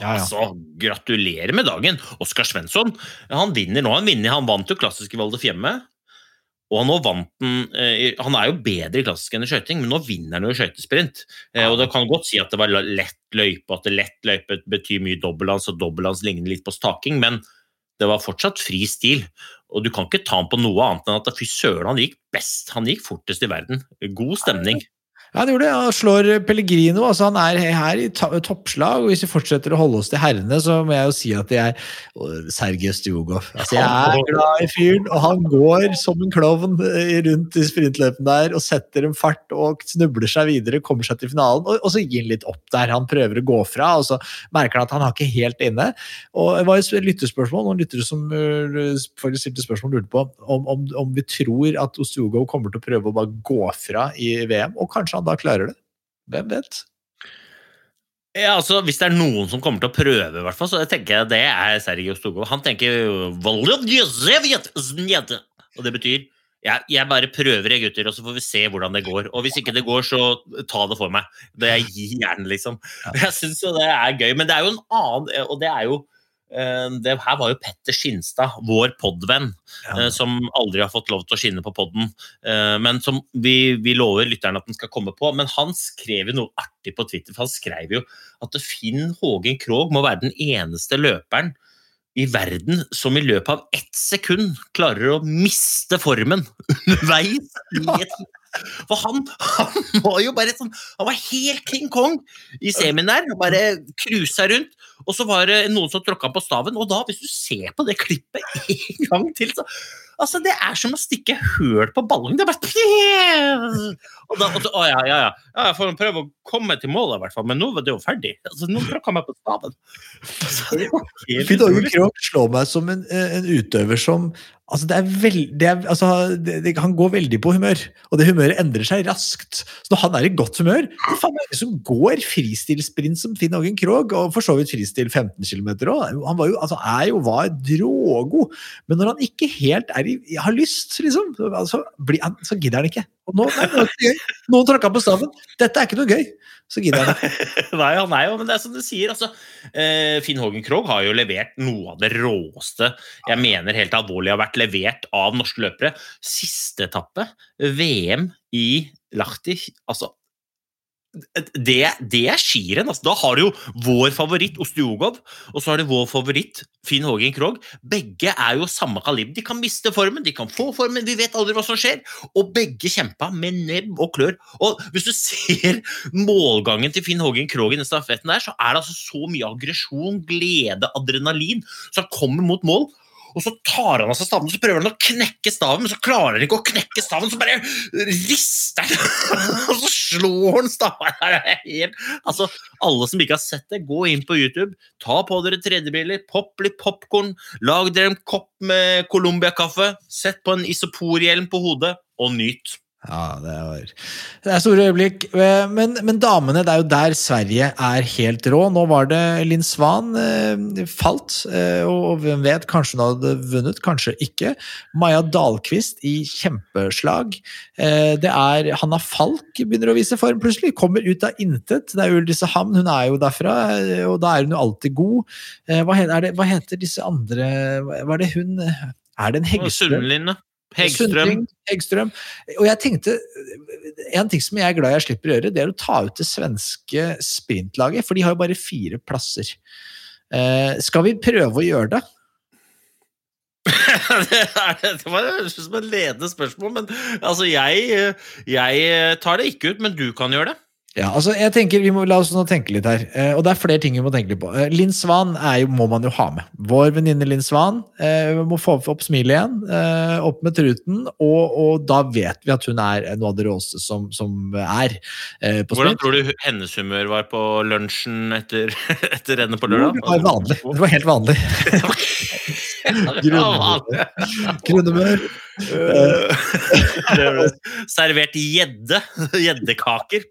ja. Altså, gratulerer med dagen. Oskar Svensson han vinner nå. Han, vinner, han vant jo klassiske Valdres hjemme. Og nå vant han eh, Han er jo bedre i klassisk enn i skøyting, men nå vinner han jo skøytesprint. Eh, og det kan godt si at det var lett løype, at lett løype betyr mye dobbeltlands, og dobbeltlands ligner litt på staking, men det var fortsatt fri stil. Og du kan ikke ta han på noe annet enn at fy søren, han gikk best. Han gikk fortest i verden. God stemning. Ja, han gjorde det. Han slår Pellegrino. altså Han er her i toppslag. og Hvis vi fortsetter å holde oss til herrene, så må jeg jo si at jeg er Sergej Stjugov. Altså, jeg er glad i fyren, og han går som en klovn eh, rundt i sprintløpene der og setter en fart og snubler seg videre, kommer seg til finalen, og, og så gir han litt opp der. Han prøver å gå fra, og så merker han at han har ikke helt inne. Og Det var et lyttespørsmål, noen lyttere som uh, stilte spørsmål lurte på om, om, om vi tror at Ostjugov kommer til å prøve å bare gå fra i VM, og kanskje han da klarer det. Hvem vet? Ja, altså, Hvis det er noen som kommer til å prøve, hvert fall, så tenker jeg det er Sergio Stogov. Han tenker. Og det betyr jeg, jeg bare prøver, jeg, gutter, og så får vi se hvordan det går. Og hvis ikke det går, så ta det for meg. Det jeg gir hjernen, liksom. Jeg syns jo det er gøy. Men det er jo en annen Og det er jo det her var jo Petter Skinstad, vår podvenn, ja. som aldri har fått lov til å skinne på podden, eh, men som vi, vi lover lytterne at den skal komme på. Men han skrev jo noe artig på Twitter, for han skrev jo at Finn Hågen Krogh må være den eneste løperen i verden som i løpet av ett sekund klarer å miste formen underveis. i et For han, han var jo bare sånn Han var helt King Kong i semien der. Bare cruisa rundt. Og så var det noen som tråkka på staven. Og da, hvis du ser på det klippet en gang til, så Altså, det er som å stikke høl på ballongen. Det er bare Og da, og så, å, ja, ja, ja. ja, jeg får prøve å komme til målet, i hvert fall. Men nå var det jo ferdig. Altså, nå tråkka jeg på staven. Altså, det slår meg som en, en utøver som altså det er veld, det er, altså det, det, Han går veldig på humør, og det humøret endrer seg raskt. Så når han er i godt humør det er faen meg ingen som går fristilsprint som Finn Ågen Krogh, og for så vidt fristil 15 km òg. Han var jo, altså, er jo var drågod, men når han ikke helt er i, har lyst, liksom, så, blir han, så gidder han ikke. Og nå, nei, nå ikke gøy. Noen tråkka på staven. Dette er ikke noe gøy. Så gidder han ikke. Nei, han er jo, men det er som du sier, altså. Eh, Finn Hågen Krogh har jo levert noe av det råeste jeg mener helt alvorlig har vært levert av norske løpere. Siste etappe, VM i Lahti, altså det, det er skirenn. Altså. Da har du jo vår favoritt Osteogov, og så har du vår favoritt Finn Hågen Krogh. Begge er jo samme kaliber. De kan miste formen, de kan få formen, vi vet aldri hva som skjer. Og begge kjempa med nebb og klør. Og hvis du ser målgangen til Finn Hågen Krogh i den stafetten der, så er det altså så mye aggresjon, glede, adrenalin, som kommer mot mål. Og så tar han av seg staven så prøver han å knekke staven, men så klarer han ikke å knekke staven. Så bare rister han, og så slår han staven. Altså, Alle som ikke har sett det, gå inn på YouTube, ta på dere 3D-briller, popp litt popkorn, lag dere en kopp med Colombia-kaffe, sett på en isoporhjelm på hodet, og nyt. Ja, det er, det er store øyeblikk. Eh, Men, men damene, det er jo der Sverige er helt rå. Nå var det Linn Svan eh, falt, eh, og hvem vet, kanskje hun hadde vunnet, kanskje ikke. Maja Dahlqvist i kjempeslag. Eh, det er Hanna Falk begynner å vise form plutselig. Kommer ut av intet. Det er jo Ulricehamn, hun er jo derfra, eh, og da er hun jo alltid god. Eh, Hva heter, er det, hva heter disse andre Hva er det hun Er det en Heggestrøm? Sundlinne. Hegstrøm. Heggstrøm. Og jeg tenkte, En ting som jeg er glad jeg slipper å gjøre, det er å ta ut det svenske sprintlaget. For de har jo bare fire plasser. Eh, skal vi prøve å gjøre det? det, er, det var som et ledende spørsmål, men altså, jeg, jeg tar det ikke ut, men du kan gjøre det. Ja, altså jeg tenker, vi må La oss nå tenke litt her. Eh, og det er flere ting vi må tenke litt på. Eh, Linn Svan er jo, må man jo ha med. Vår venninne Linn Svan eh, må få opp smilet igjen. Eh, opp med truten. Og, og da vet vi at hun er noe av det råeste som, som er eh, på Hvordan tror du hennes humør var på lunsjen etter, etter rennet på Det var vanlig. Det var helt vanlig. Eh, Servert gjedde. Gjeddekaker.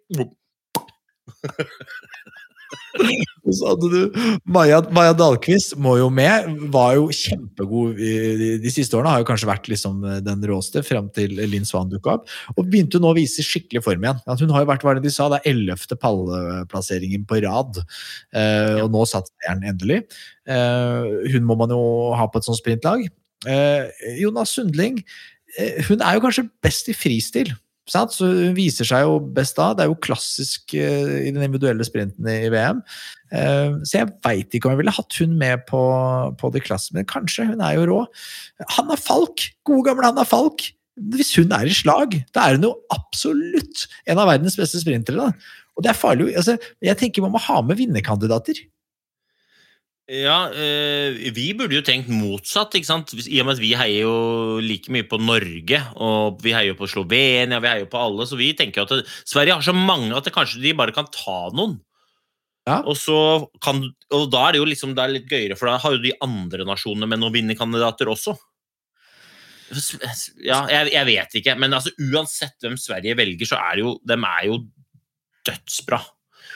Og så hadde du Maja, Maja Dahlqvist må jo med. Var jo kjempegod de, de siste årene. Har jo kanskje vært liksom den råeste frem til Linn Svan dukka opp. Og begynte nå å vise skikkelig form igjen. At hun har jo vært, hva det de sa, det er ellevte pallplasseringen på rad. Eh, og nå satt seieren endelig. Eh, hun må man jo ha på et sånt sprintlag. Eh, Jonas Sundling eh, hun er jo kanskje best i fristil. Så viser seg jo best da. Det er jo klassisk eh, i den individuelle sprinten i, VM. Eh, så jeg veit ikke om jeg ville hatt hun med på, på det klassene, men kanskje. Hun er jo rå. Hanna Falk! Gode gamle Hanna Falk! Hvis hun er i slag, da er hun jo absolutt en av verdens beste sprintere. Da. Og det er farlig. Altså, jeg tenker man må ha med vinnerkandidater. Ja, eh, vi burde jo tenkt motsatt, ikke sant? I og med at vi heier jo like mye på Norge, og vi heier jo på Slovenia, vi heier jo på alle, så vi tenker at det, Sverige har så mange at det kanskje de bare kan ta noen. Ja. Og, så kan, og da er det jo liksom det er litt gøyere, for da har jo de andre nasjonene med noen vinnerkandidater også. Ja, jeg, jeg vet ikke, men altså, uansett hvem Sverige velger, så er det jo, dem er jo dødsbra.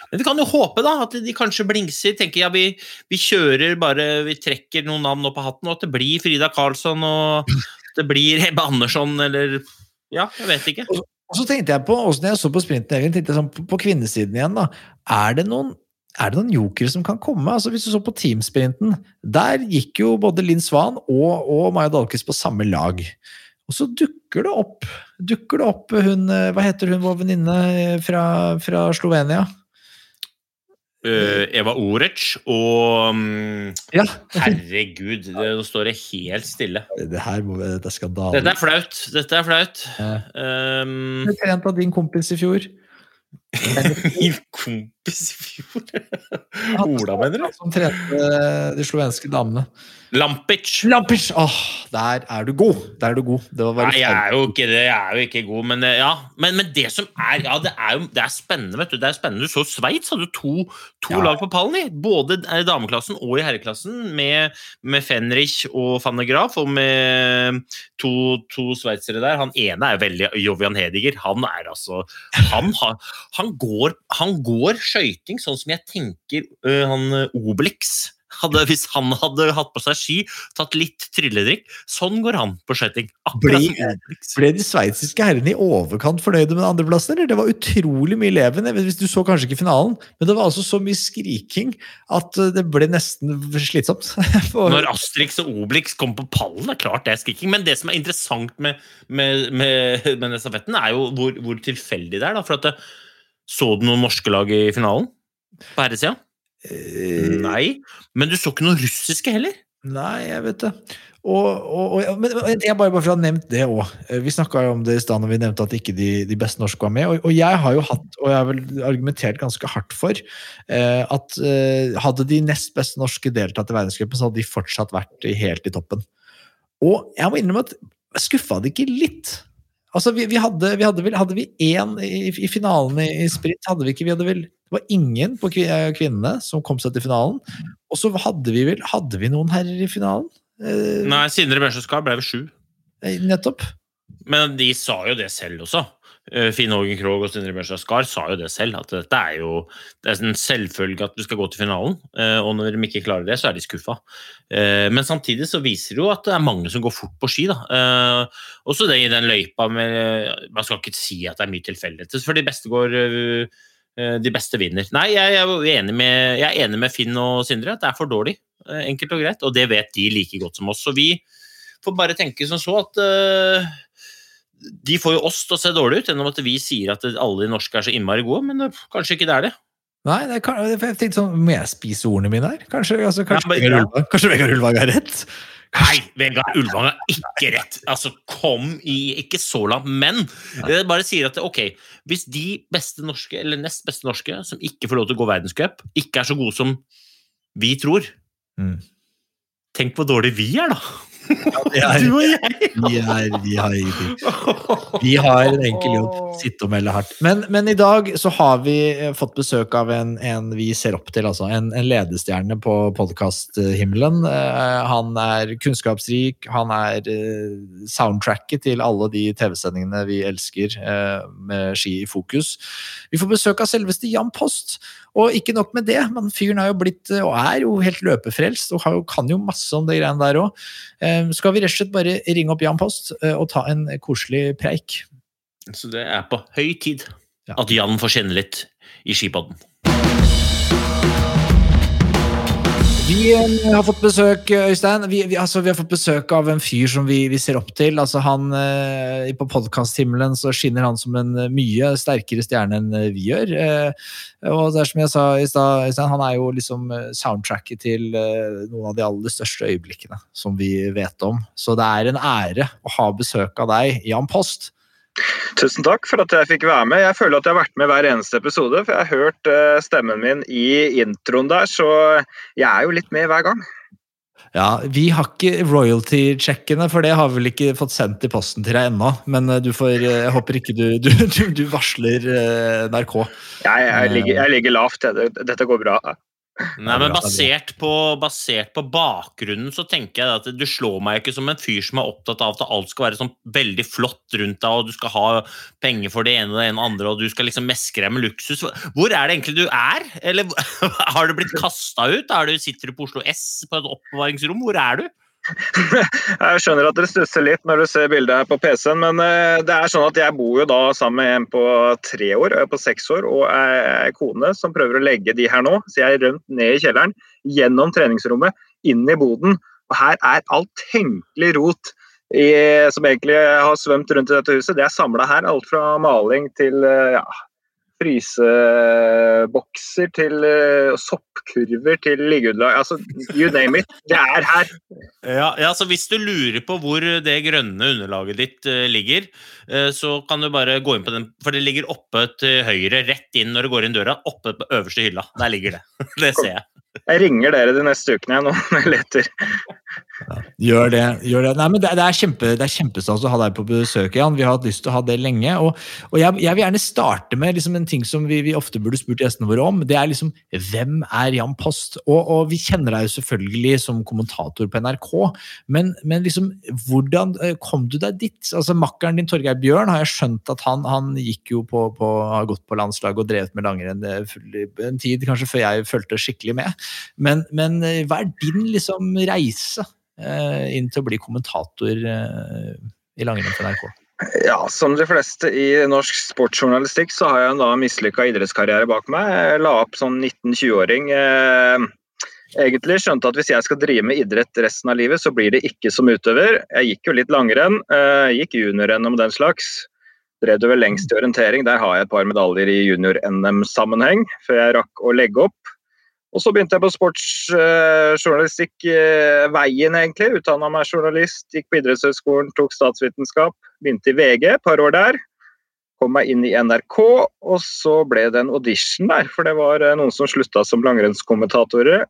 Men vi kan jo håpe da, at de kanskje blingser. tenker ja, vi, vi kjører bare, vi trekker noen navn opp av hatten, og at det blir Frida Karlsson og det blir Hebbe Andersson eller Ja, jeg vet ikke. Og så tenkte jeg på, også når jeg så på sprinten, tenkte sånn, på, på kvinnesiden igjen, da. Er det noen er noen jokere som kan komme? Altså Hvis du så på teamsprinten, der gikk jo både Linn Svan og, og Maja Dalkes på samme lag. Og så dukker det opp dukker det opp hun Hva heter hun, vår venninne fra, fra Slovenia? Uh, Eva Orec og um, Ja. Herregud, det, nå står det helt stille. Det her må, dette er skandale. Dette er flaut. Dette er flaut. Ja. Um, Hun trente av din kompis i fjor. Min kompis i fjor Ola, mener du? Som trente eh, de slovenske damene. Lampic. Lampic! Åh, der er du god! Der er du god. Det var Nei, jeg er jo ikke det. Jeg er jo ikke god, men eh, ja. Men, men det som er Ja, det er jo det er spennende, vet du. Det er spennende. Du så Sveits hadde to, to Ja. lag på pallen i. Både i dameklassen og i herreklassen. Med, med Fenrich og van de Graaf, og med to, to sveitsere der. Han ene er veldig Jovian Hediger. Han er altså Han, har, han går, han går skøyting sånn som jeg tenker uh, han øh, Obelix hadde, hvis han hadde hatt på seg ski, tatt litt trylledrikk. Sånn går han på skøyting. Blir- Ble de sveitsiske herrene i overkant fornøyde med andreplassen? eller? Det var utrolig mye leven. Hvis Du så kanskje ikke finalen, men det var altså så mye skriking at eh, det ble nesten slitsomt. Når Astrix og Obelix kom på pallen, er klart det er skriking. Men det som er interessant med, med, med, med stafetten, er jo hvor, hvor tilfeldig det er. Da. For at det, Så du noen norske lag i finalen? På herresida? Eh, Nei. Men du så ikke noen russiske heller? Nei, jeg vet det. Og, og, og, men jeg bare, bare for å ha nevnt det òg. Vi snakka jo om det i stad når vi nevnte at ikke de, de beste norske var med. Og, og jeg har jo hatt, og jeg har vel argumentert ganske hardt for, eh, at eh, hadde de nest beste norske deltatt i verdenscupen, så hadde de fortsatt vært helt i toppen. Og jeg må innrømme at skuffa det ikke litt? Altså, vi, vi hadde, vi hadde vel Hadde vi én i, i finalen i, i sprint? Hadde vi ikke Vi hadde vel Det var ingen på eh, kvinnene som kom seg til finalen. Og så hadde vi vel Hadde vi noen herrer i finalen? Eh, Nei, Sindre Børsøskar Skar ble ved sju. eh, nettopp. Men de sa jo det selv også. Eh, Finn Hågen Krogh og Sindre Bjørnstad Skar sa jo det selv, at dette er jo det er en selvfølge at du skal gå til finalen. eh, Og når de ikke klarer det, så er de skuffa. Eh, Men samtidig så viser det jo at det er mange som går fort på ski. da. Også det i den løypa med Man skal ikke si at det er mye tilfeldigheter, for de beste går de beste vinner. Nei, jeg er med, jeg er enig med Finn og Sindre at det er for dårlig. Enkelt og greit. Og det vet de like godt som oss. Så vi får bare tenke som så at de får jo oss til å se dårlig ut, gjennom at vi sier at alle de norske er så innmari gode, men eh, kanskje ikke det er det. Nei, det er, jeg tenkte sånn Må jeg spise ordene mine her? Kanskje, altså, kanskje, Ja, men-. Ulvang, kanskje Vegard Ulvang er rett? Nei, Vegard Ulvang har ikke rett. Altså, kom i Ikke så langt, men jeg bare sier at ok, hvis de beste norske, eller nest beste norske, som ikke får lov til å gå verdenscup, ikke er så gode som vi tror Mm. Tenk hvor dårlig vi er, da! Det er- Du og jeg! Vi, er, vi har ingenting. Vi har en enkel jobb. Sitte og melde hardt. Men, men i dag så har vi eh, fått besøk av en, en vi ser opp til, altså. En, en ledestjerne på podkasthimmelen. han er kunnskapsrik. Han er eh, soundtracket til alle de TV-sendingene vi elsker eh, med ski i fokus. Vi får besøk av selveste Jan Post. Og ikke nok med det, men fyren er jo blitt, og er jo helt løpefrelst og har jo, kan jo masse om det greiene der òg. Skal vi rett og slett bare ringe opp Jan Post eh, og ta en koselig preik? Så det er på høy tid Ja. at Jan får kjenne litt i skipodden. Vi eh, har fått besøk, Øystein. Vi, vi, altså, vi har fått besøk av en fyr som vi, vi ser opp til. Altså, han, eh, på podkasthimmelen skinner han som en eh, mye sterkere stjerne enn eh, vi gjør. Eh, og det er som jeg sa i stad, Øystein, han er jo liksom eh, soundtracket til eh, noen av de aller største øyeblikkene som vi vet om. Så det er en ære å ha besøk av deg, Jan Post. Tusen takk for at jeg fikk være med. Jeg føler at jeg har vært med hver eneste episode, for jeg har hørt eh, stemmen min i introen der, så jeg er jo litt med hver gang. Ja, Vi har ikke royalty-sjekkene, for det har vi vel ikke fått sendt i posten til deg ennå. Men eh, du får, eh, jeg håper ikke du, du, du, varsler NRK. Jeg, jeg, ligger, jeg ligger lavt. Dette går bra. Nei, men basert på, basert på bakgrunnen så tenker jeg at du slår meg ikke som en fyr som er opptatt av at alt skal være sånn veldig flott rundt deg, og du skal ha penger for det ene og det ene andre, og du skal liksom meske deg med luksus. Hvor er det egentlig du er? Eller har du blitt kasta ut? Er du, sitter du på Oslo S på et oppbevaringsrom? Hvor er du? Jeg skjønner at dere stusser litt når du ser bildet her på PC-en, men eh, det er sånn at jeg bor jo da sammen med en på tre år og på seks år og ei kone som prøver å legge de her nå. Så jeg er rømt ned i kjelleren, gjennom treningsrommet, inn i boden. Og her er alt tenkelig rot i, som egentlig har svømt rundt i dette huset. Det er samla her. Alt fra maling til eh, ja, frysebokser til eh, soppkurver til liggeunderlag. Altså, you name it. Det er her. Ja, ja, så Hvis du lurer på hvor det grønne underlaget ditt eh, ligger, eh, så kan du bare gå inn på den, for det ligger oppe til høyre, rett inn når du går inn døra. Oppe på øverste hylla. Der ligger det. Det ser jeg. Jeg ringer dere de neste ukene jeg nå når jeg leter. Gjør det. gjør det. Nei, men Det, det er kjempe, er kjempestas å ha deg på besøk, Jan. Vi har hatt lyst til å ha det lenge. Og, og jeg, jeg vil gjerne starte med liksom en ting som vi, vi ofte burde spurt gjestene våre om. Det er liksom hvem er Jan Post? Og, og vi kjenner deg jo selvfølgelig som kommentator på NRK, men, men liksom hvordan eh, kom du deg dit? Altså Makkeren din Torgeir Bjørn har jeg skjønt at han, han gikk jo på, på, har gått på landslaget og drevet med langrenn eh, en tid kanskje før jeg fulgte skikkelig med. Men, men eh, hva er din liksom reise eh, inn til å bli kommentator eh, i langrenn for NRK? Ja, som de fleste i norsk sportsjournalistikk så har jeg en mislykka idrettskarriere bak meg. Jeg la opp som 19-20-åring. Eh, egentlig skjønte at hvis jeg skal drive med idrett resten av livet, så blir det ikke som utøver. Jeg gikk jo litt langrenn, Jeg gikk junior-NM og den slags. Drev det vel lengst i orientering. Der har jeg et par medaljer i junior-NM-sammenheng, før jeg rakk å legge opp. Og så begynte jeg på sportsjournalistikk-veien, egentlig. Utdanna meg journalist, gikk på idrettshøyskolen, tok statsvitenskap. Begynte i VG, et par år der. Kom meg inn i NRK, og så ble det en audition der. For det var eh, noen som slutta som langrennskommentatorer.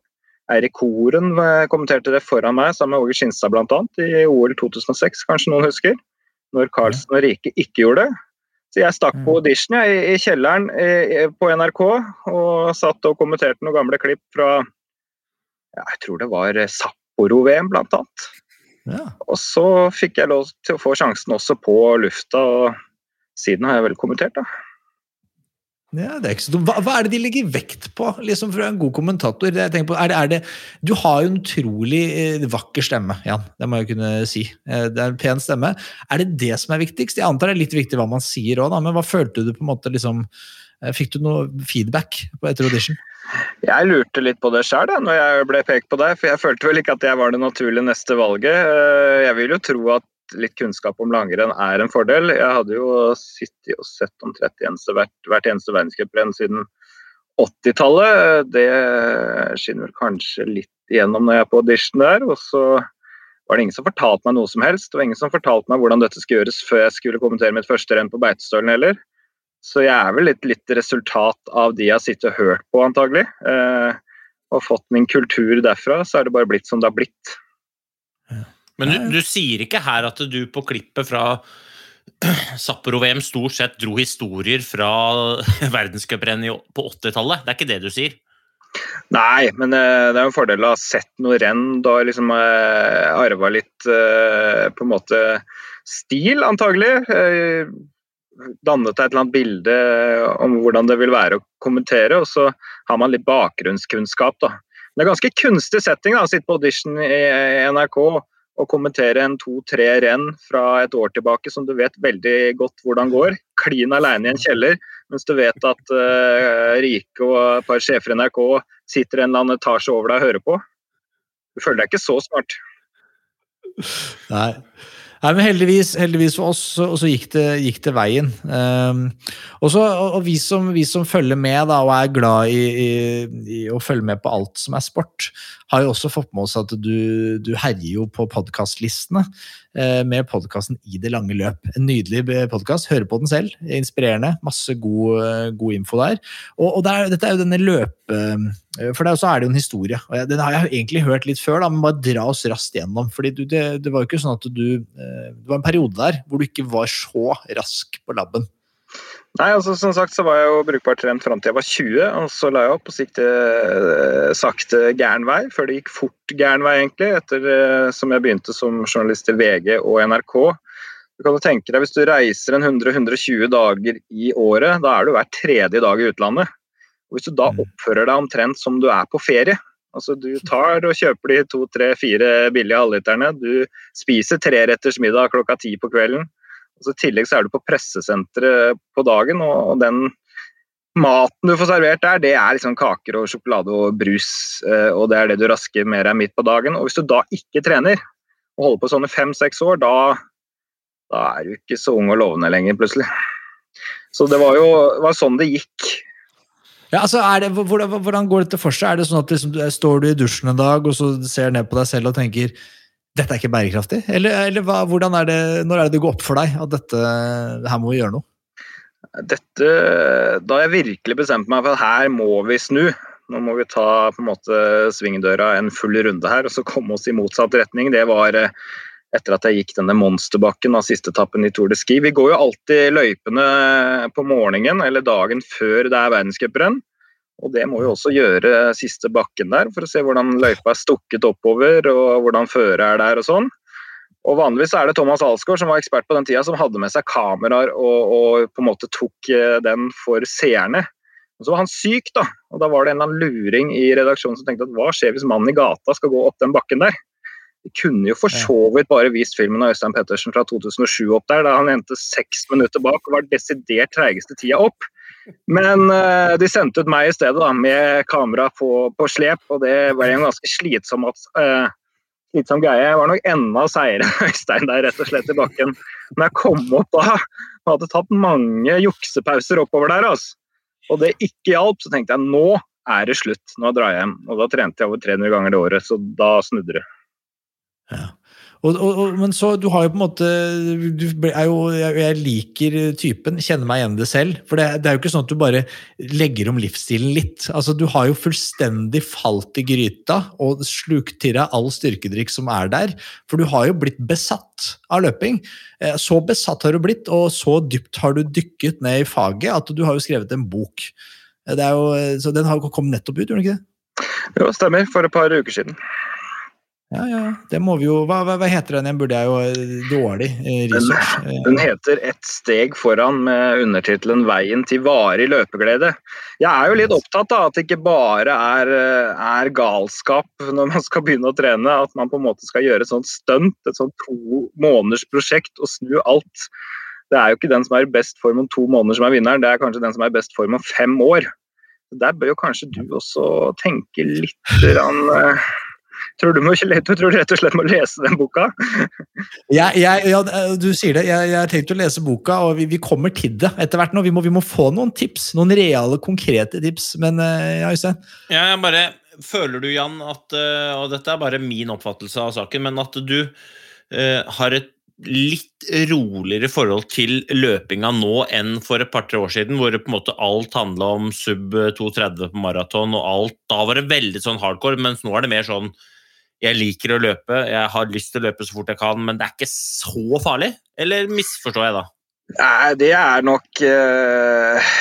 Eirik Horen eh, kommenterte det foran meg, sammen med Åge Skinstad bl.a. i OL 2006, kanskje noen husker. Når Karlsen og Rike ikke gjorde det. Så jeg stakk på audition jeg, i, kjelleren på NRK og satt og kommenterte noen gamle klipp fra ja, jeg tror det var Sapporo-VM blant annet. Ja. Og så fikk jeg lov til å få sjansen også på lufta, og siden har jeg vel kommentert, da. Ja, det er ikke så dumt. Hva, hva er det de legger vekt på liksom for en god kommentator? Det jeg på, er det, er det, du har jo en utrolig eh, vakker stemme, Jan. Det må jeg kunne si. Eh, Det er en pen stemme. Er det det som er viktigst? Jeg antar det er litt viktig hva man sier òg, men hva følte du på en måte liksom eh, Fikk du noe feedback på etter audition? Jeg lurte litt på det sjøl når jeg ble pekt på deg, for jeg følte vel ikke at jeg var det naturlige neste valget. Eh, Jeg vil jo tro at litt kunnskap om langrenn er en fordel. Jeg hadde jo sittet og sett omtrent hvert, hvert eneste verdenscuprenn siden 80-tallet. Det skinner kanskje litt igjennom når jeg er på audition der. Og så var det ingen som fortalte meg noe som helst. Var ingen som fortalte meg hvordan dette skulle gjøres før jeg skulle kommentere mitt første renn på Beitostølen heller. Så jeg er vel litt, litt resultat av de jeg har sittet og hørt på, antagelig. Eh, og fått min kultur derfra, så er det bare blitt som det har blitt. Men du, du sier ikke her at du på klippet fra Sapporo-VM stort sett dro historier fra verdenscuprennet på 80-tallet? Det er ikke det du sier? Nei, men eh, det er en fordel å ha sett noe renn. Da liksom uh, arva litt eh, på en måte stil, antagelig. Eh, dannet deg et eller annet bilde om hvordan det vil være å kommentere, og så har man litt bakgrunnskunnskap. da. Det er ganske kunstig setting da, å sitte på audition i NRK og kommentere en to-tre renn fra et år tilbake som du vet veldig godt hvordan går. Klin aleine i en kjeller, mens du vet at uh, Rike og et par sjefer i NRK sitter en eller annen etasje over deg og hører på. Du føler deg ikke så smart. Nei. Nei, men heldigvis, heldigvis for oss, og så gikk, det, gikk det veien. Um, også, og, vi, som, vi, som, følger med da, og er glad i, i, i, å følge med på alt som er sport, har jo også fått med oss at du, du herjer jo på podkastlistene uh, med podkasten I det lange løp. En nydelig podkast. Hører på den selv. Inspirerende. Masse god, god info der. Og, og det er, dette er jo denne løpe... For det, så er det jo en historie. og Den har jeg egentlig hørt litt før, da, men bare dra oss raskt gjennom. fordi du, det, det, var jo ikke sånn at du Det var en periode der hvor du ikke var så rask på laben. Nei, altså som sagt så var jeg jo brukbart trent fram til jeg var 20, og så la jeg opp og gikk eh, sakte gæren vei, før det gikk fort gæren vei, egentlig, etter eh, som jeg begynte som journalist i VG og NRK. Du kan jo tenke deg Hvis du reiser en 100-120 dager i året, da er du hver tredje dag i utlandet. Og Hvis du da mm. oppfører deg omtrent som du er på ferie, altså du tar og kjøper de to, tre, fire billige halvliterne, du spiser treretters middag klokka ti på kvelden, så I tillegg så er du på pressesenteret på dagen, og, den maten du får servert der, det er liksom kaker og sjokolade og brus. Eh, og det er det du rasker med deg midt på dagen. Og hvis du da ikke trener, og holder på sånne fem-seks år, da, da, er du ikke så ung og lovende lenger, plutselig. Så det var jo var sånn det gikk. Ja, altså det, hvordan, går dette for seg? Er det sånn at liksom, Står du i dusjen en dag og så ser ned på deg selv og tenker dette er ikke bærekraftig? Eller, eller hva, er det, når er det det går opp for deg at dette, her må vi gjøre noe? Dette, da jeg virkelig bestemte meg for at her må vi snu. Nå må vi ta på en måte svingdøra en full runde her og så komme oss i motsatt retning. Det var eh, etter at jeg gikk denne monsterbakken av siste etappen i Tour de Ski. Vi går jo alltid løypene på morgenen eller dagen før det er verdenscuprenn. Og det må vi også gjøre siste bakken der, for å se hvordan løypa er stukket oppover og hvordan føret er der og sånn. Og Vanligvis er det Thomas Alsgaard som var ekspert på den tida, som hadde med seg kameraer og, og på en måte tok eh, den for seerne. Og Så var han syk, da. Og da var det en eller annen luring i redaksjonen som tenkte at hva skjer hvis mannen i gata skal gå opp den bakken der? Vi kunne jo for så vidt bare vist filmen av Øystein Pettersen fra 2007 opp der, da han endte seks minutter bak og var desidert treigeste tida opp. Men uh, de sendte ut meg i stedet, da, med kamera på, på slep, og det var en ganske slitsom, uh, slitsom greie. Jeg var nok enda seigere enn Øystein der, rett og slett, i bakken. Men jeg kom opp da, og hadde tatt mange juksepauser oppover der, altså, og det ikke hjalp, så tenkte jeg nå er det slutt, nå drar jeg hjem. Og da trente jeg over 300 ganger det året, så da snudde det. Ja. Og, og, men så, du har jo på en måte du er jo, Jeg liker typen, kjenner meg igjen i det selv. For det, det, er jo ikke sånn at du bare legger om livsstilen litt. Altså, Du har jo fullstendig falt i gryta og slukt til deg all styrkedrikk som er der. For du har jo blitt besatt av løping. Eh, så besatt har du blitt, og så dypt har du dykket ned i faget at du har jo skrevet en bok. Eh, det er jo, så Den har jo kommet nettopp ut, gjorde den ikke det? Jo, stemmer. For et par uker siden. Ja, ja, det må vi jo Hva, hva, heter den Den Burde jeg jo eh, Dårlig eh, research. Den, den heter 'Ett steg foran' med undertittelen 'Veien til varig løpeglede'. Jeg er jo litt opptatt av at det ikke bare er, eh, er, galskap når man skal begynne å trene. At man på en måte skal gjøre et sånt stunt, et sånt to måneders prosjekt og snu alt. Det er jo ikke den som er i best form om to måneder som er vinneren, det er kanskje den som er i best form om fem år. Der bør jo kanskje du også tenke litt rann, Tror du, må, du tror rett og slett må lese den boka? jeg, jeg, ja, du sier det. Jeg, jeg, har tenkt å lese boka, og vi, vi kommer til det etter hvert. nå. Vi må, vi må, få noen tips. Noen reale, konkrete tips. Men eh, ja, Øystein? Ja, jeg bare Føler du, Jan, at eh, Og dette er bare min oppfattelse av saken, men at du uh, har et litt roligere forhold til løpinga nå enn for et par-tre år siden, hvor på en måte alt handla om sub 2,30 på maraton, og alt Da var det veldig sånn hardcore, mens nå er det mer sånn jeg liker å løpe, jeg har lyst til å løpe så fort jeg kan, men det er ikke så farlig? Eller misforstår jeg da? Nei, det er nok uh,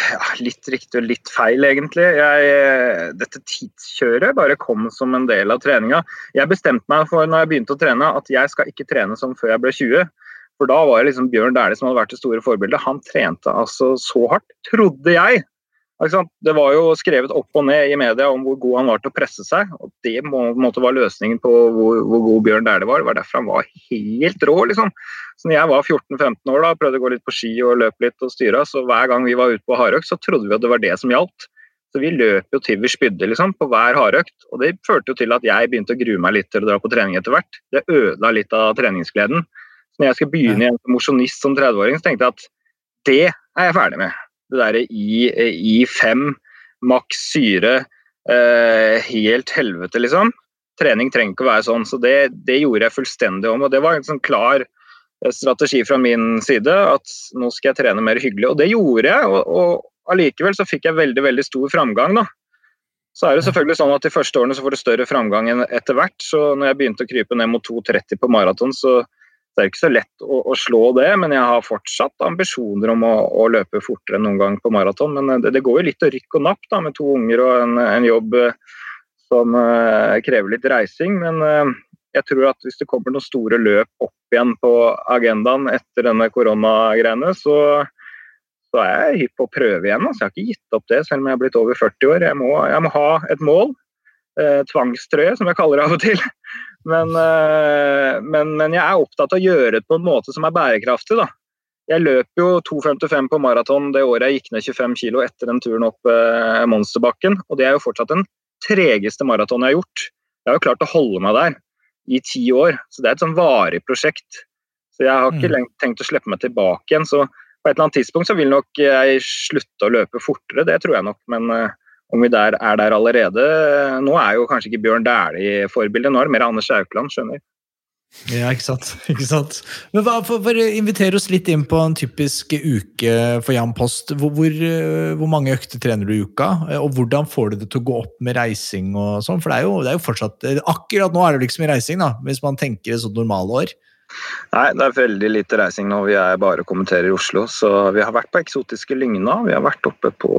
litt riktig og litt feil, egentlig. Jeg, eh, dette tidskjøret bare kom som en del av treninga. Jeg bestemte meg for når jeg begynte å trene, at jeg skal ikke trene som før jeg ble 20. For da var det liksom Bjørn Dæhlie som hadde vært det store forbildet. Han trente altså så hardt, trodde jeg, det var jo skrevet opp og ned i media om hvor god han var til å presse seg. og Det må, måte, var løsningen på hvor, hvor god Bjørn Dæhlie var. Det var derfor han var helt rå. liksom. Så når jeg var 14-15 år da, prøvde å gå litt på ski og løpe litt og styre, så hver gang vi var ute på hardøkt, så trodde vi at det var det som gjaldt. Så vi løp jo til vi spydde liksom, på hver hardøkt. Og det førte jo til at jeg begynte å grue meg litt til å dra på trening etter hvert. Det ødela litt av treningsgleden. Så når jeg skulle begynne igjen som mosjonist som 30-åring, så tenkte jeg at det er jeg ferdig med. Det derre i, i fem, maks syre, eh, helt helvete, liksom. Trening trenger ikke å være sånn. Så det, det gjorde jeg fullstendig om. Og det var en sånn klar eh, strategi fra min side at nå skal jeg trene mer hyggelig. Og det gjorde jeg. og, og allikevel så fikk jeg veldig veldig stor framgang. da. Så er det selvfølgelig sånn at De første årene så får du større framgang enn etter hvert. så når jeg begynte å krype ned mot 2,30 på maraton, så det er ikke så lett å, å, slå det. Men jeg har fortsatt ambisjoner om å, å løpe fortere enn noen gang på maraton. Men eh, det, det, går jo litt å rykke og napp da, med to unger og en, en jobb eh, som uh, krever litt reising. Men uh, jeg tror at hvis det kommer noen store løp opp igjen på agendaen etter denne koronagreiene, så så er jeg hypp på å prøve igjen. Altså. Jeg har ikke gitt opp det, selv om jeg er blitt over 40 år. Jeg må, jeg må ha et mål. Eh, tvangstrøye, som jeg kaller det av og til. Men, eh, men, men, jeg er opptatt av å gjøre det på en måte som er bærekraftig. Da. Jeg løp jo 2,55 på maraton det året jeg gikk ned 25 kg etter den turen opp eh, Monsterbakken. Og det er jo fortsatt den tregeste maratonen jeg har gjort. Jeg har jo klart å holde meg der i ti år, så det er et sånn varig prosjekt. Så jeg har ikke mm. tenkt å slippe meg tilbake igjen. så på et eller annet tidspunkt så vil nok jeg slutte å løpe fortere, det tror jeg nok. Men uh, om vi der, er der allerede Nå er jo kanskje ikke Bjørn Dæhlie forbildet, nå er det mer Anders Aukland, skjønner Ja, ikke sant. ikke sant. Men hva, for, for Inviter oss litt inn på en typisk uke for Jan Post. Hvor, hvor, eh, hvor, mange økter trener du i uka? Og hvordan får du det til å gå opp med reising og sånn? For det er, jo, det er jo fortsatt Akkurat nå er det liksom i reising, da, hvis man tenker et sånt normalår. Nei, det er veldig lite reising nå. Vi er bare kommenterer i Oslo. Så vi har vært på eksotiske Lygna. Vi har vært oppe på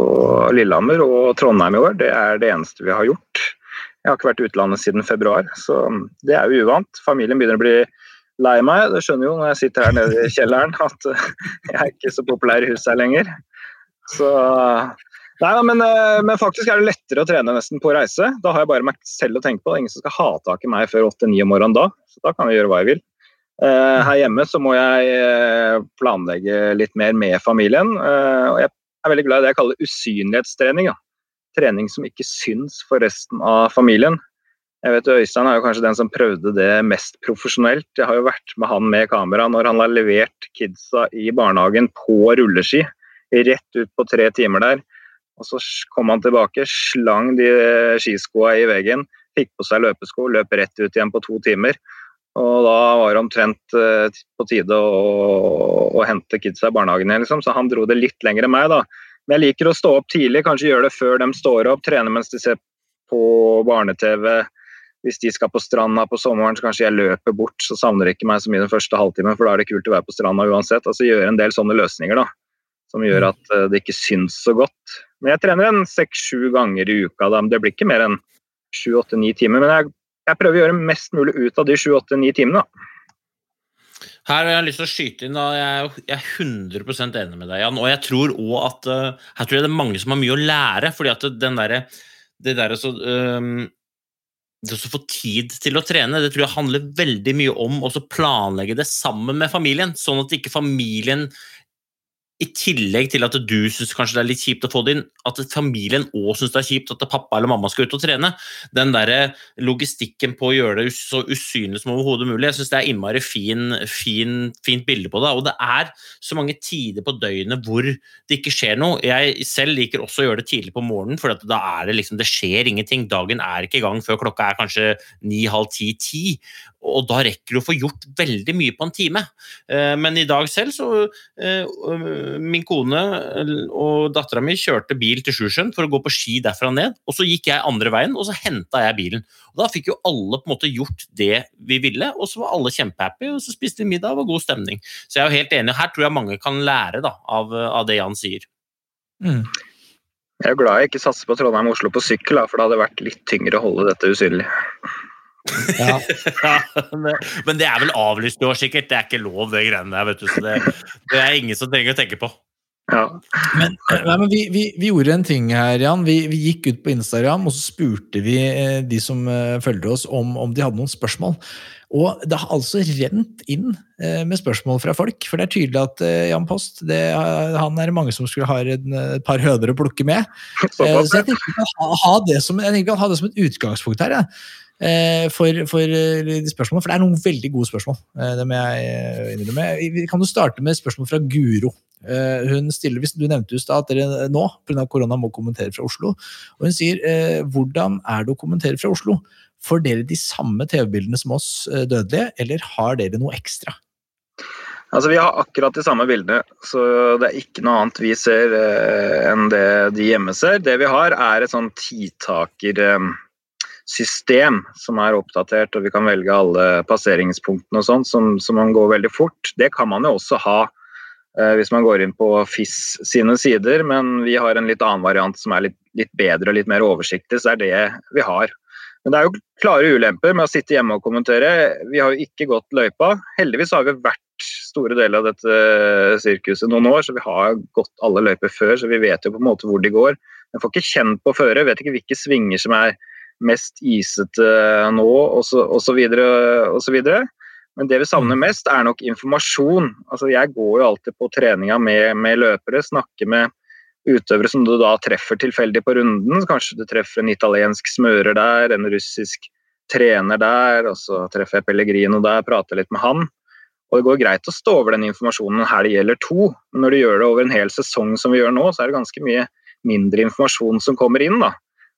Lillehammer og Trondheim i år. Det er det eneste vi har gjort. Jeg har ikke vært i utlandet siden februar, så det er jo uvant. Familien begynner å bli lei meg. Det skjønner jo når jeg sitter her nede i kjelleren at jeg er ikke så populær i huset her lenger. Så Nei, men, eh, men, faktisk er det lettere å trene nesten på reise. Da har jeg bare meg selv å tenke på. Det er ingen som skal ha tak i meg før 8-9 om morgenen da. Så da kan vi gjøre hva jeg vil. Eh, her hjemme så må jeg eh, planlegge litt mer med familien. Eh, og jeg er veldig glad i det jeg kaller usynlighetstrening. Ja. Trening som ikke syns for resten av familien. Jeg vet Øystein er jo kanskje den som prøvde det mest profesjonelt. Jeg har jo vært med han med kamera når han har levert kidsa i barnehagen på rulleski. Rett ut på tre timer der. Og så kom han tilbake, slang de skiskoa i veggen, fikk på seg løpesko, løp rett ut igjen på to timer. Og da var det omtrent uh, på tide å, å, hente kidsa i barnehagen igjen, liksom. Så han dro det litt lenger enn meg, da. Men jeg liker å stå opp tidlig, kanskje gjøre det før de står opp, trene mens de ser på barne-TV. Hvis de skal på stranda på sommeren, så kanskje jeg løper bort, så savner de ikke meg så mye den første halvtimen, for da er det kult å være på stranda uansett. Altså gjøre en del sånne løsninger, da. Som gjør mm. at uh, det ikke syns så godt. Men jeg trener en seks-sju ganger i uka, da. Det blir ikke mer enn sju-åtte-ni timer. Men jeg jeg prøver å gjøre mest mulig ut av de 7-8-9 timene. Her har jeg lyst til å skyte inn, da. Jeg er 100% enig med deg, Jan. Og jeg tror òg at uh, her tror jeg det er mange som har mye å lære. fordi at den der, det der så, um, det å få tid til å trene, det tror jeg handler veldig mye om å planlegge det sammen med familien. Sånn at ikke familien i tillegg til at du syns kanskje det er litt kjipt å få det inn, at familien òg syns det er kjipt at pappa eller mamma skal ut og trene. Den der logistikken på å gjøre det så usynlig som overhodet mulig, jeg syns det er innmari fin, fin, fint bilde på det. Og det er så mange tider på døgnet hvor det ikke skjer noe. Jeg selv liker også å gjøre det tidlig på morgenen, for da er det liksom Det skjer ingenting. Dagen er ikke i gang før klokka er kanskje ni, halv ti, ti og da rekker du å få gjort veldig mye på en time. Eh, men i dag selv så eh, Min kone og dattera mi kjørte bil til Sjusjøen for å gå på ski derfra ned, og så gikk jeg andre veien, og så henta jeg bilen. Og Da fikk jo alle på en måte gjort det vi ville, og så var alle kjempehappy, og så spiste vi middag, og var god stemning. Så jeg er jo helt enig, her tror jeg mange kan lære da, av, av det Jan sier. Mm. Jeg er glad jeg ikke satser på Trondheim og Oslo på sykkel, da, for det hadde vært litt tyngre å holde dette usynlig. Ja. men det er vel avlyst i år, sikkert. Det er ikke lov, det greiene der. vet du. Så det, det, er ingen som trenger å tenke på. Ja. Men, nei, men vi, vi, vi gjorde en ting her, Jan. Vi, vi gikk ut på Instagram og så spurte vi eh, de som eh, følger oss, om, om de hadde noen spørsmål. Og det har altså rent inn eh, med spørsmål fra folk. For det er tydelig at eh, Jan Post det, han er det mange som skulle ha en, et par høner å plukke med. Eh, så jeg tenker vi kan ha, ha, det som, ha det som et utgangspunkt her. Ja. Eh, For, for eh, spørsmålene, for det er noen veldig gode spørsmål. eh, Det må jeg eh, innrømme. Kan jo starte med spørsmål fra Guro. Eh, Hun stiller, hvis Du nevnte just da at dere nå pga. korona må kommentere fra Oslo. Og hun sier eh, hvordan er det å kommentere fra Oslo? Får dere de samme TV-bildene som oss eh, dødelige, eller har dere noe ekstra? Altså, Vi har akkurat de samme bildene, så det er ikke noe annet vi ser eh, enn det de hjemme ser. Det vi har, er et sånn titakersystem som er oppdatert, og vi kan velge alle passeringspunktene og sånn, som, som man går veldig fort. Det kan man jo også ha eh, hvis man går inn på FIS sine sider, men vi har en litt annen variant som er litt, litt bedre og litt mer oversiktlig, så er det vi har. Men det er jo klare ulemper med å sitte hjemme og kommentere. Vi har jo ikke gått løypa. Heldigvis har vi vært store deler av dette sirkuset noen år, så vi har gått alle løyper før, så vi vet jo på en måte hvor de går. Men får ikke kjent på føret, vet ikke hvilke svinger som er mest isete nå, osv. osv. Men det vi savner mest, er nok informasjon. Altså, jeg går jo alltid på treninga med, med løpere, snakker med utøvere som du da treffer tilfeldig på runden. Kanskje du treffer en italiensk smører der, en russisk trener der, og så treffer jeg Pellegrino der, prater litt med han. Og Det går greit å stå over den informasjonen her det gjelder to, men når du gjør det over en hel sesong som vi gjør nå, så er det ganske mye mindre informasjon som kommer inn. da.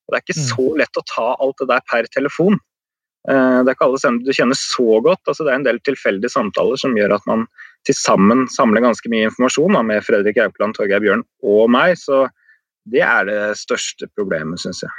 Og Det er ikke så lett å ta alt det der per telefon. Eh, Det er ikke alle sender du kjenner så godt. altså Det er en del tilfeldige samtaler som gjør at man til sammen samler ganske mye informasjon da, med Fredrik Aukland, Torgeir Bjørn og meg. Så det er det største problemet, syns jeg.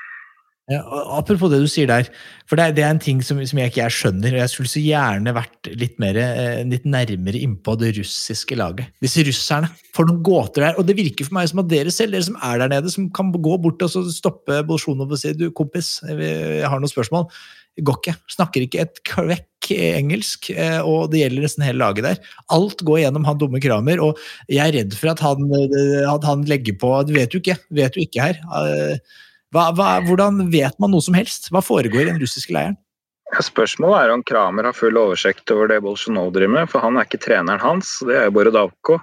Ja, apropos det du sier der, for det det er en ting som, som jeg ikke jeg skjønner. og Jeg skulle så gjerne vært litt, mer, eh, litt nærmere innpå det russiske laget. Disse russerne. For noen gåter der. Og det virker for meg som at dere selv, dere som er der nede, som kan gå bort og stoppe Bolsjunov og si du, kompis, jeg har noen spørsmål. Går ikke. Snakker ikke et kvekk engelsk, eh, og det gjelder nesten hele laget der. Alt går gjennom han dumme Kramer, og jeg er redd for at han, eh, at han legger på Du vet jo ikke, vet jo ikke her. Hva, hva, hvordan vet man noe som helst? Hva foregår i den russiske leiren? Spørsmålet er om Kramer har full oversikt over det Bolsjunov driver med, for han er ikke treneren hans, det er Borodavko.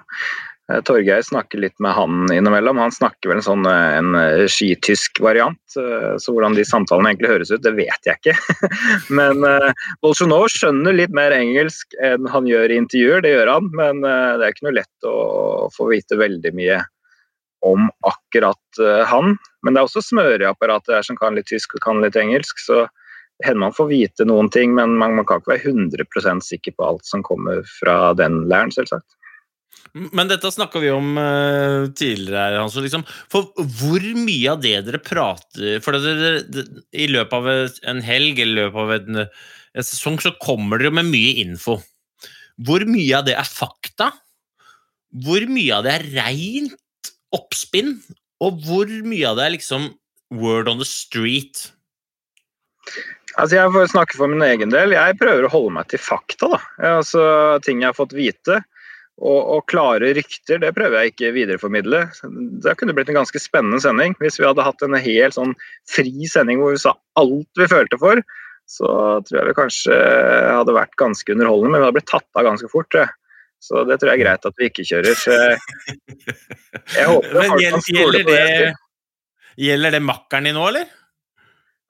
Eh, Torgeir snakker litt med han innimellom. Han snakker vel en sånn eh, en eh, skitysk variant. Så hvordan de samtalene egentlig høres ut, det vet jeg ikke. Men Bolsjunov skjønner litt mer engelsk enn han gjør i intervjuer, det gjør han. Men det er ikke noe lett å få vite veldig mye om akkurat han. Men det er også smøreapparatet her som kan litt tysk og kan litt engelsk. så hender man får vite noen ting, men man, man kan ikke være 100 sikker på alt som kommer fra den læren, selvsagt. Men dette snakka vi om uh, tidligere. Hans, liksom. For hvor mye av det dere prater For det, det, I løpet av en helg eller i løpet av en, en sesong så kommer dere med mye info. Hvor mye av det er fakta? Hvor mye av det er reint oppspinn? Og hvor mye av det er liksom word on the street? Altså Jeg får snakke for min egen del. Jeg prøver å holde meg til fakta. da. Altså Ting jeg har fått vite. Og, og, klare rykter, det prøver jeg ikke videreformidle. Det kunne blitt en ganske spennende sending. Hvis vi hadde hatt en helt sånn fri sending hvor vi sa alt vi følte for, så tror jeg vi kanskje hadde vært ganske underholdende, men vi hadde blitt tatt av ganske fort. tror jeg. Så det tror jeg er greit at vi ikke kjører. Så jeg, håper Men folk gjel- kan stole gjelder det. gjelder det makkeren din nå, eller?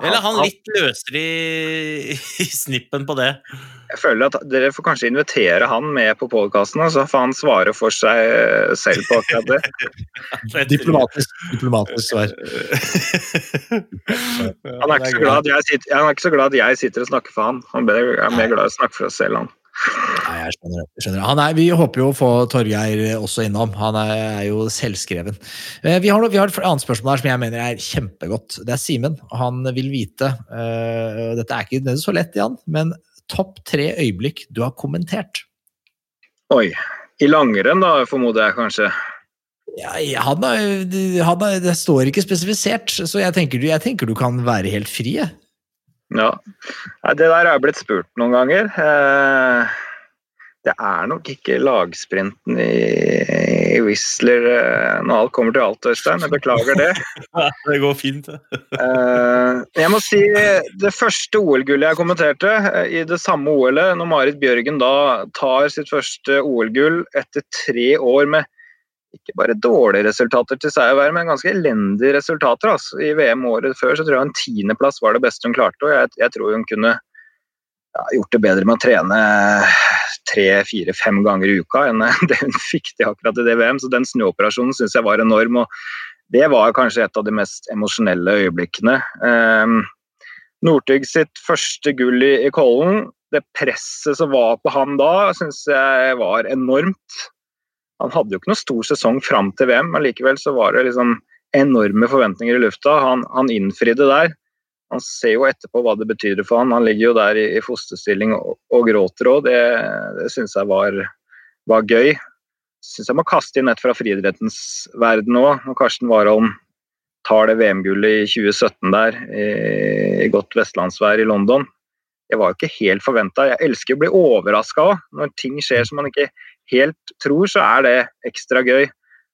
Eller er han litt løsere i, i snippen på det? Jeg føler at Dere får kanskje invitere han med på podkasten, så får han svare for seg selv på akkurat det. Diplomatisk, diplomatisk svar. Han er, ikke så glad at jeg sitter, han er ikke så glad at jeg sitter og snakker for han. Han er er mer glad i å snakke for oss selv, han. Nei, jeg skjønner det. Skjønner det. Han er, vi håper jo å få Torgeir også innom. Han er, er jo selvskreven. Eh, Vi har, vi har et annet spørsmål her som jeg mener er kjempegodt. Det er Simen. Han vil vite uh, Dette er ikke så lett, Jan, men topp tre øyeblikk du har kommentert. Oi. I langrenn, da, formoder jeg kanskje. Ja, han er, han det står ikke spesifisert, så jeg tenker, du- jeg tenker du kan være helt fri. jeg. Ja. Det der har jeg blitt spurt noen ganger. Eh, det er nok ikke lagsprinten i, Whistler eh, når alt kommer til alt, Øystein. Jeg beklager det. Det går fint. Eh, jeg må si det første OL-gullet jeg kommenterte, i det samme OL-et, når Marit Bjørgen da tar sitt første OL-gull etter tre år med ikke bare dårlige resultater til seier, men ganske elendige resultater. Altså. I VM året før så tror jeg en tiendeplass var det beste hun klarte, og jeg, jeg tror hun kunne ja, gjort det bedre med å trene tre, fire, fem ganger i uka enn det hun fikk til akkurat i det VM. Så den snuoperasjonen syns jeg var enorm. og Det var kanskje et av de mest emosjonelle øyeblikkene. Um, Northug sitt første gull i, i Kollen, det presset som var på ham da, syns jeg var enormt. Han hadde jo ikke noe stor sesong fram til VM, men likevel så var det liksom enorme forventninger i lufta. Han, han innfridde der. Han ser jo etterpå hva det betyr for han. Han ligger jo der i, i fosterstilling og, og gråter òg. Det, det syns jeg var, var gøy. Syns jeg må kaste inn et fra friidrettens verden òg. Når Karsten Warholm tar det VM-gullet i 2017 der, i, i godt vestlandsvær i London. Det var jo ikke helt forventa. Jeg elsker å bli overraska òg. Når ting skjer som man ikke helt tror, så er det ekstra gøy.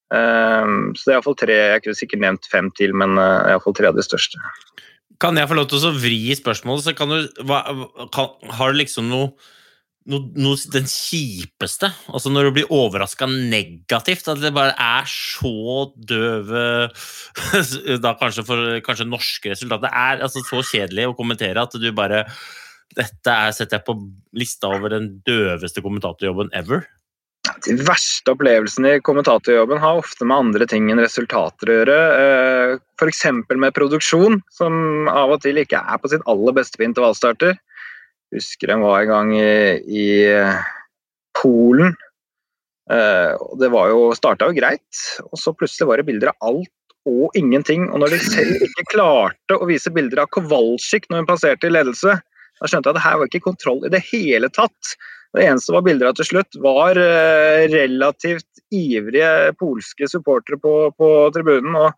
Um, så det er iallfall tre Jeg kunne sikkert nevnt fem til, men uh, iallfall tre av de største. Kan jeg få lov til å vri spørsmålet? Så kan du, hva, kan, har du liksom noe, noe, noe, Den kjipeste? Altså når du blir overraska negativt? At det bare er så døve Da kanskje for kanskje norske resultater. Det er altså så kjedelig å kommentere at du bare Dette er, setter jeg på lista over den døveste kommentatorjobben ever. De verste opplevelsene i kommentatorjobben har ofte med andre ting enn resultater å gjøre. Eh, F.eks. med produksjon, som av og til ikke er på sitt aller beste på intervallstarter. Husker en var en gang i, i Polen. Eh, det var jo, starta jo greit, og så plutselig var det bilder av alt og ingenting. Og når de selv ikke klarte å vise bilder av Kowalczyk når hun passerte i ledelse, da skjønte jeg at det her var ikke kontroll i det hele tatt. Det eneste var bilder av til slutt, var eh, relativt ivrige polske supportere på, på tribunen. og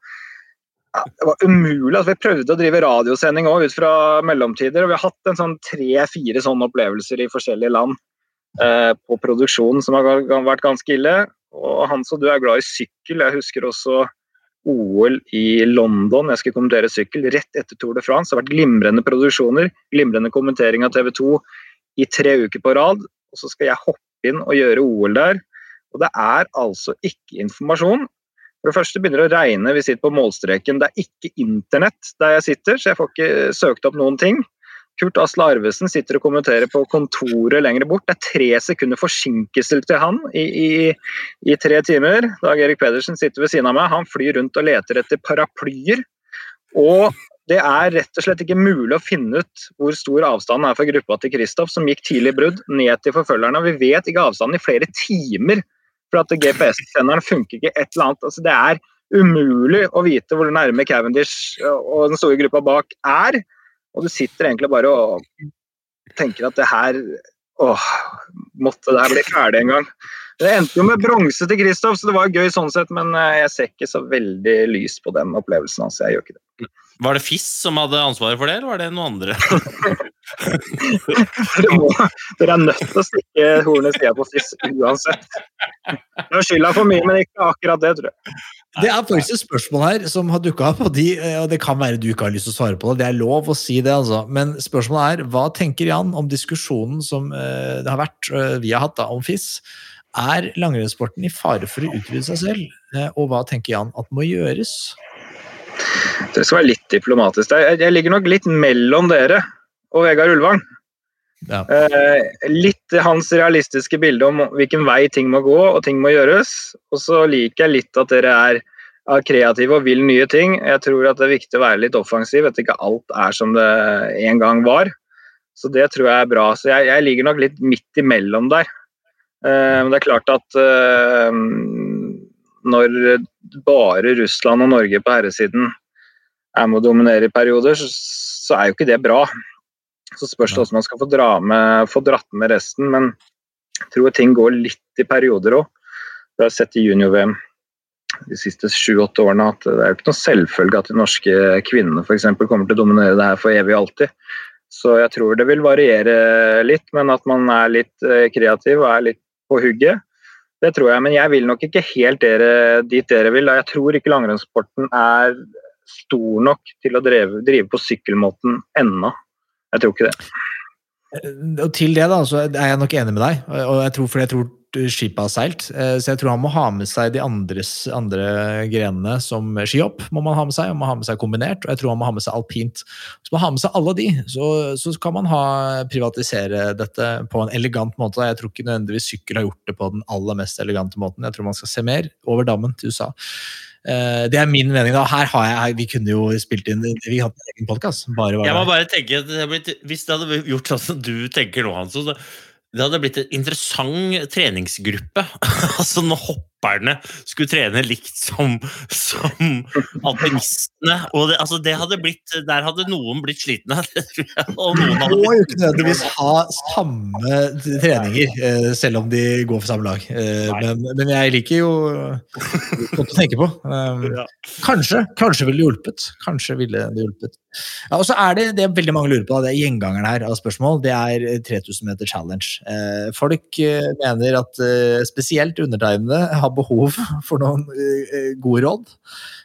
ja, det var umulig. Altså, vi prøvde å drive radiosending òg ut fra mellomtider. og Vi har hatt en sånn tre-fire sånne opplevelser i forskjellige land eh, på produksjonen som har vært ganske ille. Og Hans og du er glad i sykkel. Jeg husker også OL i London. Jeg skal kommentere sykkel rett etter Tour de France. Det har vært glimrende produksjoner, glimrende kommentering av TV 2 i tre uker på rad og så skal jeg hoppe inn og gjøre OL der. Og det er altså ikke informasjon. For det første begynner det å regne, vi sitter på målstreken. Det er ikke internett der jeg sitter, så jeg får ikke søkt opp noen ting. Kurt Asle Arvesen sitter og kommenterer på kontoret lenger bort. Det er tre sekunder forsinkelse til han i, i, i tre timer. Dag Erik Pedersen sitter ved siden av meg. Han flyr rundt og leter etter paraplyer. Og det er rett og slett ikke mulig å finne ut hvor stor avstanden er fra gruppa til Kristoff, som gikk tidlig brudd, ned til forfølgerne. Vi vet ikke avstanden i flere timer, for at GPS-senderen funker ikke et eller annet. Altså, det er umulig å vite hvor nærme Cavendish og den store gruppa bak er. Og du sitter egentlig bare og tenker at det her Åh, måtte det her bli ferdig en gang. Det endte jo med bronse til Kristoff, så det var gøy sånn sett, men eh, jeg ser ikke så veldig lys på den opplevelsen. altså jeg gjør ikke det. Var det FIS som hadde ansvaret for det, eller var det noen andre? dere, må, dere, er nødt til å stikke hornet i sida på FIS uansett. Det er skylda for mye, men ikke akkurat det, tror jeg. Det er faktisk et spørsmål her som har dukka opp, og, de, og det kan være du ikke har lyst til å svare på det. Det er lov å si det, altså. Men spørsmålet er hva tenker Jan om diskusjonen som uh, det har vært, uh, vi har hatt da, om FIS? Er langrennssporten i fare for å utrydde seg selv? Uh, og hva tenker Jan at må gjøres? Det skal være litt diplomatisk. Jeg, jeg ligger nok litt mellom dere og Vegard Ulvang. Ja. litt hans realistiske bilde om hvilken vei ting må gå og ting må gjøres. Og så liker jeg litt at dere er er kreative og vil nye ting. Jeg tror at det er viktig å være litt offensiv, at ikke alt er som det en gang var. Så det tror jeg er bra. Så jeg, jeg ligger nok litt midt imellom der. Uh, men det er klart at uh, når bare Russland og Norge på herresiden er med å dominere i perioder, så, er jo ikke det bra. Så spørs det hvordan man skal få, dra med, få dratt med resten. Men jeg tror ting går litt i perioder òg. Vi har sett i junior-VM de siste sju-åtte årene at det er jo ikke noe selvfølge at de norske kvinnene eksempel, kommer til å dominere det her for evig og alltid. Så jeg tror det vil variere litt, men at man er litt eh, kreativ og er litt på hugget, det tror jeg. Men jeg vil nok ikke helt dere, dit dere vil. Jeg tror ikke langrennssporten er stor nok til å drive, drive på sykkelmåten ennå. Jeg tror ikke det. Og til det da, så er jeg nok enig med deg, og jeg tror, fordi jeg tror skipet har seilt. eh, Så jeg tror han må ha med seg de andres, andre grenene som skihopp. må man ha med seg, og må ha med seg kombinert, og jeg tror han må ha med seg alpint. Så må man ha med seg alle de, så, så kan man ha, privatisere dette på en elegant måte. Jeg tror ikke nødvendigvis sykkel har gjort det på den aller mest elegante måten. Jeg tror man skal se mer over dammen til USA. Eh, Det er min mening. da. Her har jeg, Vi kunne jo spilt inn Vi hadde en egen podkast. Jeg må bare tenke at Hvis det hadde gjort sånn som du tenker nå, Hans, så det hadde blitt en interessant treningsgruppe. altså Når hopperne skulle trene likt som, som alpinistene. Og det, altså det hadde blitt, der hadde noen blitt slitne. Og noen hadde må jo ikke nødvendigvis ha samme treninger, eh, selv om de går for samme lag. Eh, Men, men jeg liker jo godt å tenke på. Um, Kanskje kanskje ville det hjulpet. Kanskje ville det hjulpet. Ja, og så er det det veldig mange lurer på, det er gjengangeren her av spørsmål, det er 3000 meter challenge. Eh, Folk mener at spesielt undertegnede har behov for noen eh, gode råd.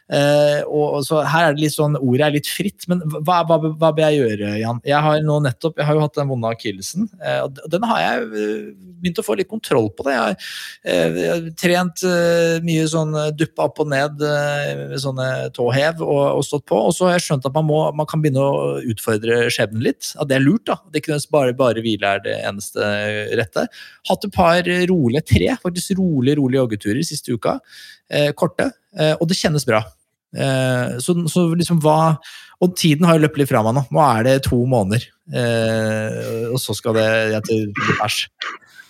Eh, og, så her er det litt sånn, Ordet er litt fritt, men hva, hva, hva bør jeg gjøre, Jan? Jeg har nå nettopp, jeg har jo hatt den vonde akillesen, eh, og den har jeg eh, begynt å få litt kontroll på. det. Jeg har, jeg har trent mye sånn duppa opp og ned med sånne tåhev og, og stått på, og så har jeg skjønt at man, må, man kan begynne å utfordre skjebnen litt. At det er lurt, da. Det er ikke bare, bare hvile er det eneste rette. Hatt et par rolige, tre faktisk rolige, rolige joggeturer siste uka. Eh, korte. Eh, og det kjennes bra. Eh, så, så liksom hva Og tiden har jo løpt litt fra meg nå. Nå er det to måneder. Og så skal det jeg til pers.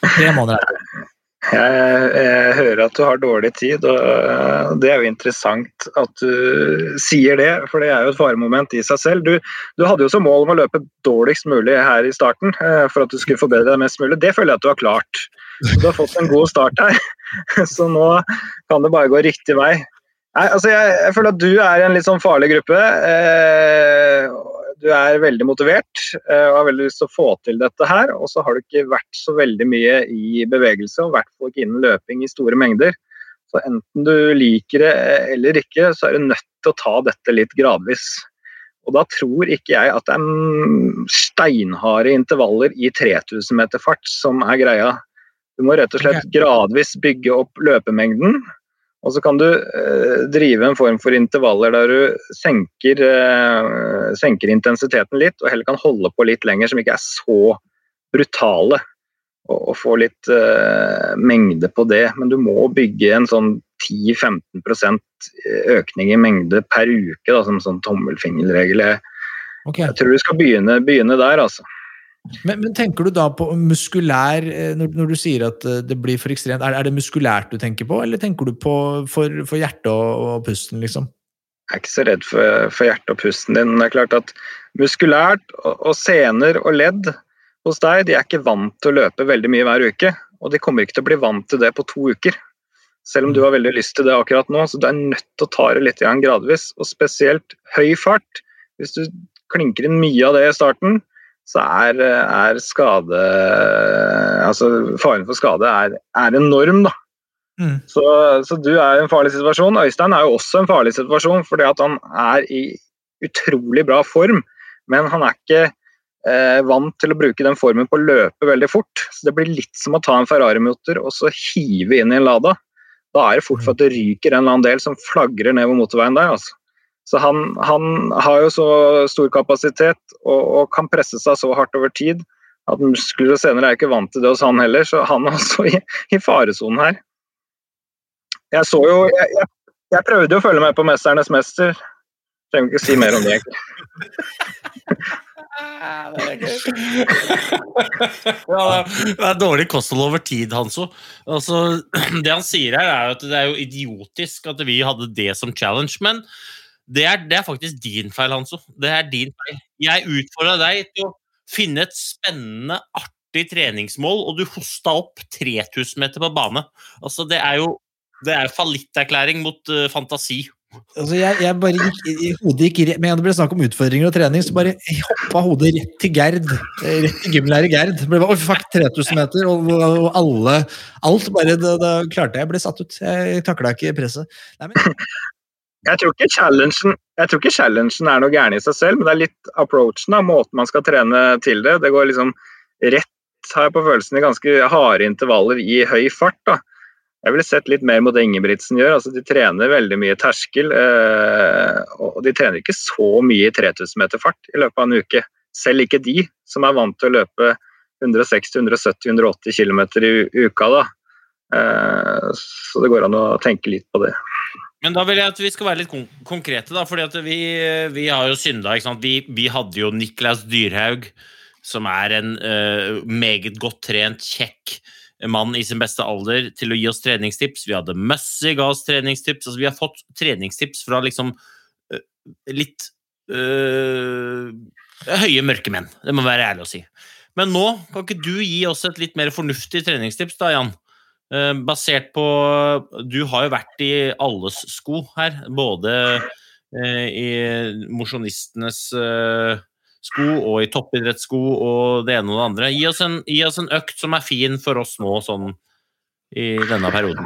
Tre måneder er det. Jeg, jeg hører at du har dårlig tid, og det er jo interessant at du sier det, for det er jo et faremoment i seg selv. Du, du hadde jo som mål om å løpe dårligst mulig her i starten for at du skulle forbedre deg mest mulig. Det føler jeg at du har klart. Du har fått en god start her, så nå kan det bare gå riktig vei. Nei, altså jeg, jeg føler at du er i en litt sånn farlig gruppe. Eh, du er veldig motivert eh, og har veldig lyst til å få til dette her. Og så har du ikke vært så veldig mye i bevegelse, og i hvert fall ikke innen løping i store mengder. Så enten du liker det eller ikke, så er du nødt til å ta dette litt gradvis. Og da tror ikke jeg at det er steinharde intervaller i 3000 meter fart som er greia. Du må rett og slett gradvis bygge opp løpemengden. Og så kan du eh, drive en form for intervaller der du senker, eh, senker intensiteten litt, og heller kan holde på litt lenger, som ikke er så brutale. Og, og få litt eh, mengde på det. Men du må bygge en sånn 10-15% økning i mengde per uke, da, som sånn tommelfingerregel. Okay. Jeg tror du skal begynne, begynne der, altså. Men, men tenker du da på muskulær eh, når, når du sier at eh, det blir for ekstremt, er, er det muskulært du tenker på, eller tenker du på for, for hjertet og, og pusten, liksom? Jeg er ikke så redd for, for hjertet og pusten din. men Det er klart at muskulært og, og sener og ledd hos deg, de er ikke vant til å løpe veldig mye hver uke. Og de kommer ikke til å bli vant til det på to uker. Selv om du har veldig lyst til det akkurat nå, så du er nødt til å ta det litt gradvis. Og spesielt høy fart. Hvis du klinker inn mye av det i starten, så er, er skade Altså faren for skade er, er enorm, da. Mm. Så, så du er i en farlig situasjon. Øystein er jo også en farlig situasjon, fordi at han er i utrolig bra form, men han er ikke eh, vant til å bruke den formen på å løpe veldig fort. Så det blir litt som å ta en Ferrari-motor og så hive inn i en Lada. Da er det fort for at det ryker en eller annen del som flagrer ned mot motorveien der. altså. Så han, han har jo så stor kapasitet og, og kan presse seg så hardt over tid at muskler og sener er ikke vant til det hos han heller, så han er også i, i faresonen her. Jeg så jo jeg, jeg, jeg prøvde jo å følge med på 'Mesternes mester'. Trenger ikke si mer om det. egentlig. Ja, det er dårlig kosthold over tid, Hanso. Altså, det han sier her, er at det er jo idiotisk at vi hadde det som challenge, men det er, det er faktisk din feil, Hanso. Det er din feil. Jeg utfordra deg til å finne et spennende, artig treningsmål, og du hosta opp 3000 meter på bane. Altså, det er jo det er fallitterklæring mot uh, fantasi. Altså, jeg, jeg bare gikk, i- hodet gikk rett, Med det ble snakk om utfordringer og trening, så bare hoppa hodet rett til Gerd. eh, Rett til gymlærer Gerd. Ble bare, oh, fuck, 3000 meter, og, og alle Alt bare da klarte jeg. Jeg ble satt ut. Jeg takla ikke presset. Nei, men, Jeg tror jeg tror ikke challengen er noe gærent i seg selv, men det er litt approachen, da, måten man skal trene til det. Det går liksom rett, har jeg på følelsen, i ganske harde intervaller i høy fart. da. Jeg ville sett litt mer mot det Ingebrigtsen gjør. altså De trener veldig mye terskel. Eh, og de trener ikke så mye i 3000 meter fart i løpet av en uke. Selv ikke de som er vant til å løpe 160-170-180 km i uka. da. Eh, så det går an å tenke litt på det. Men da vil jeg at vi skal være litt kon konkrete, da. fordi vi, vi har jo synda. Vi, vi hadde jo Niklas Dyrhaug, som er en uh, meget godt trent, kjekk mann i sin beste alder, til å gi oss treningstips. Vi hadde Mussy ga oss treningstips. altså Vi har fått treningstips fra liksom uh, litt uh, høye mørke menn. Det må være ærlig å si. Men nå kan ikke du gi oss et litt mer fornuftig treningstips, da, Jan? Eh, basert på Du har jo vært i alles sko her, både eh, i mosjonistenes eh, sko og i toppidrettssko og det ene og det andre. Gi oss, en, gi oss en økt som er fin for oss nå, sånn i denne perioden.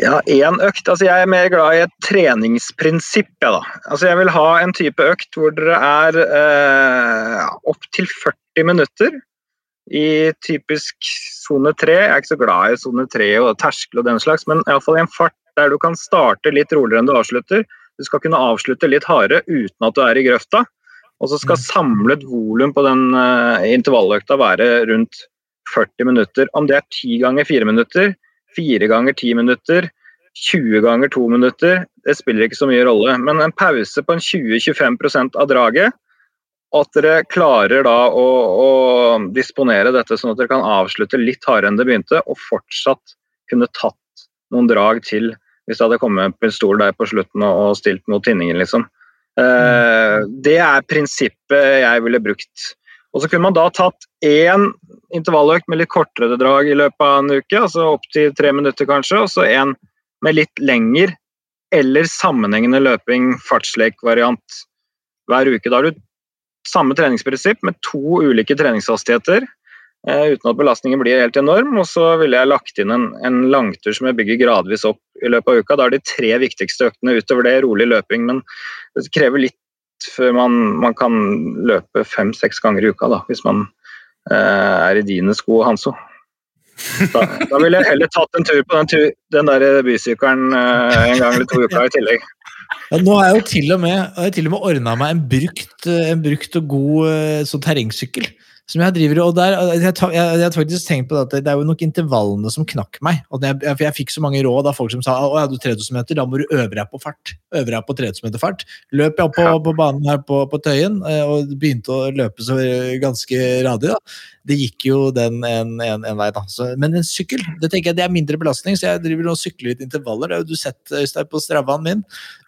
Ja, én økt. Altså, jeg er mer glad i et treningsprinsipp. Ja. Altså, jeg vil ha en type økt hvor dere er eh, opptil 40 minutter i typisk sone 3. Jeg er ikke så glad i sone 3 og terskel og den slags, men iallfall i en fart der du kan starte litt roligere enn du avslutter. Du skal kunne avslutte litt hardere uten at du er i grøfta. Og så skal samlet volum på den uh, intervalløkta være rundt 40 minutter. Om det er 10 ganger 4 minutter, 4 ganger 10 minutter, 20 ganger 2 minutter, det spiller ikke så mye rolle. Men en pause på en 20-25 av draget, og at dere klarer da å, å disponere dette sånn at dere kan avslutte litt hardere enn det begynte, og fortsatt kunne tatt noen drag til hvis det hadde kommet en pistol der på slutten og, og stilt mot tinningen, liksom. Eh, det er prinsippet jeg ville brukt. Og så kunne man da tatt én intervalløkt med litt kortere drag i løpet av en uke, altså opptil tre minutter kanskje, og så en med litt lengre eller sammenhengende løping, fartslek-variant hver uke. Da har du samme treningsprinsipp med to ulike treningshastigheter, eh, uten at belastningen blir helt enorm. Og så ville jeg lagt inn en, en langtur som jeg bygger gradvis opp i løpet av uka. Da er de tre viktigste øktene utover det rolig løping, men det krever litt før man, man kan løpe fem-seks ganger i uka, da, hvis man eh, er i dine sko, Hanso. Da, da ville jeg heller tatt en tur på den, den der bysykkelen eh, en gang eller to uker i tillegg. Ja, nå har jeg jo til og med, til og med ordna meg en brukt, eh, en brukt og god eh, sånn terrengsykkel. Som jeg driver og der, jeg, jeg, jeg har faktisk tenkt på det at det, er jo nok intervallene som knakk meg. Og det, jeg, jeg fikk så mange råd av folk som sa å ja, du 3000 meter, da må du øve deg på fart. Øve deg på 3000 meter fart. Løp jeg opp på, på banen her på, på Tøyen eh, og begynte å løpe så ganske radig. da. Det gikk jo den en, en, en vei, da. Så, men en sykkel det tenker jeg det er mindre belastning, så jeg driver og sykler litt intervaller. Det har du sett Øystein, på Stravaen min.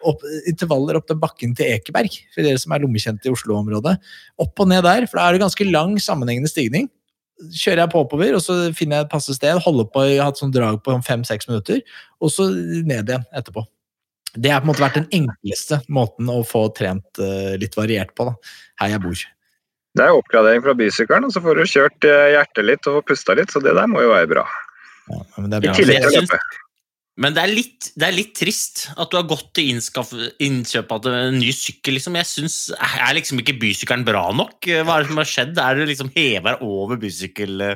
Opp, intervaller opp den bakken til Ekeberg, for dere som er lommekjente i Oslo-området. Opp og ned der, for da er det ganske lang, sammenhengende stigning. Kjører jeg på oppover, og så finner jeg et passe sted, holder på, jeg har hatt sånn drag på fem-seks minutter, og så ned igjen etterpå. Det har på en måte vært den enkleste måten å få trent eh, litt variert på, da, her jeg bor. Det er oppgradering fra bysykkelen, og så får du kjørt eh, hjertet litt og pusta litt, så det der må jo være bra. Ja, men det er I bra. tillegg til å løpe. Men det er, litt, det er litt trist at du har gått til innkjøp av en ny sykkel. Liksom. Jeg synes, Er liksom ikke bysykkelen bra nok? Hva er det som har skjedd? Er du liksom hever over bysykkel...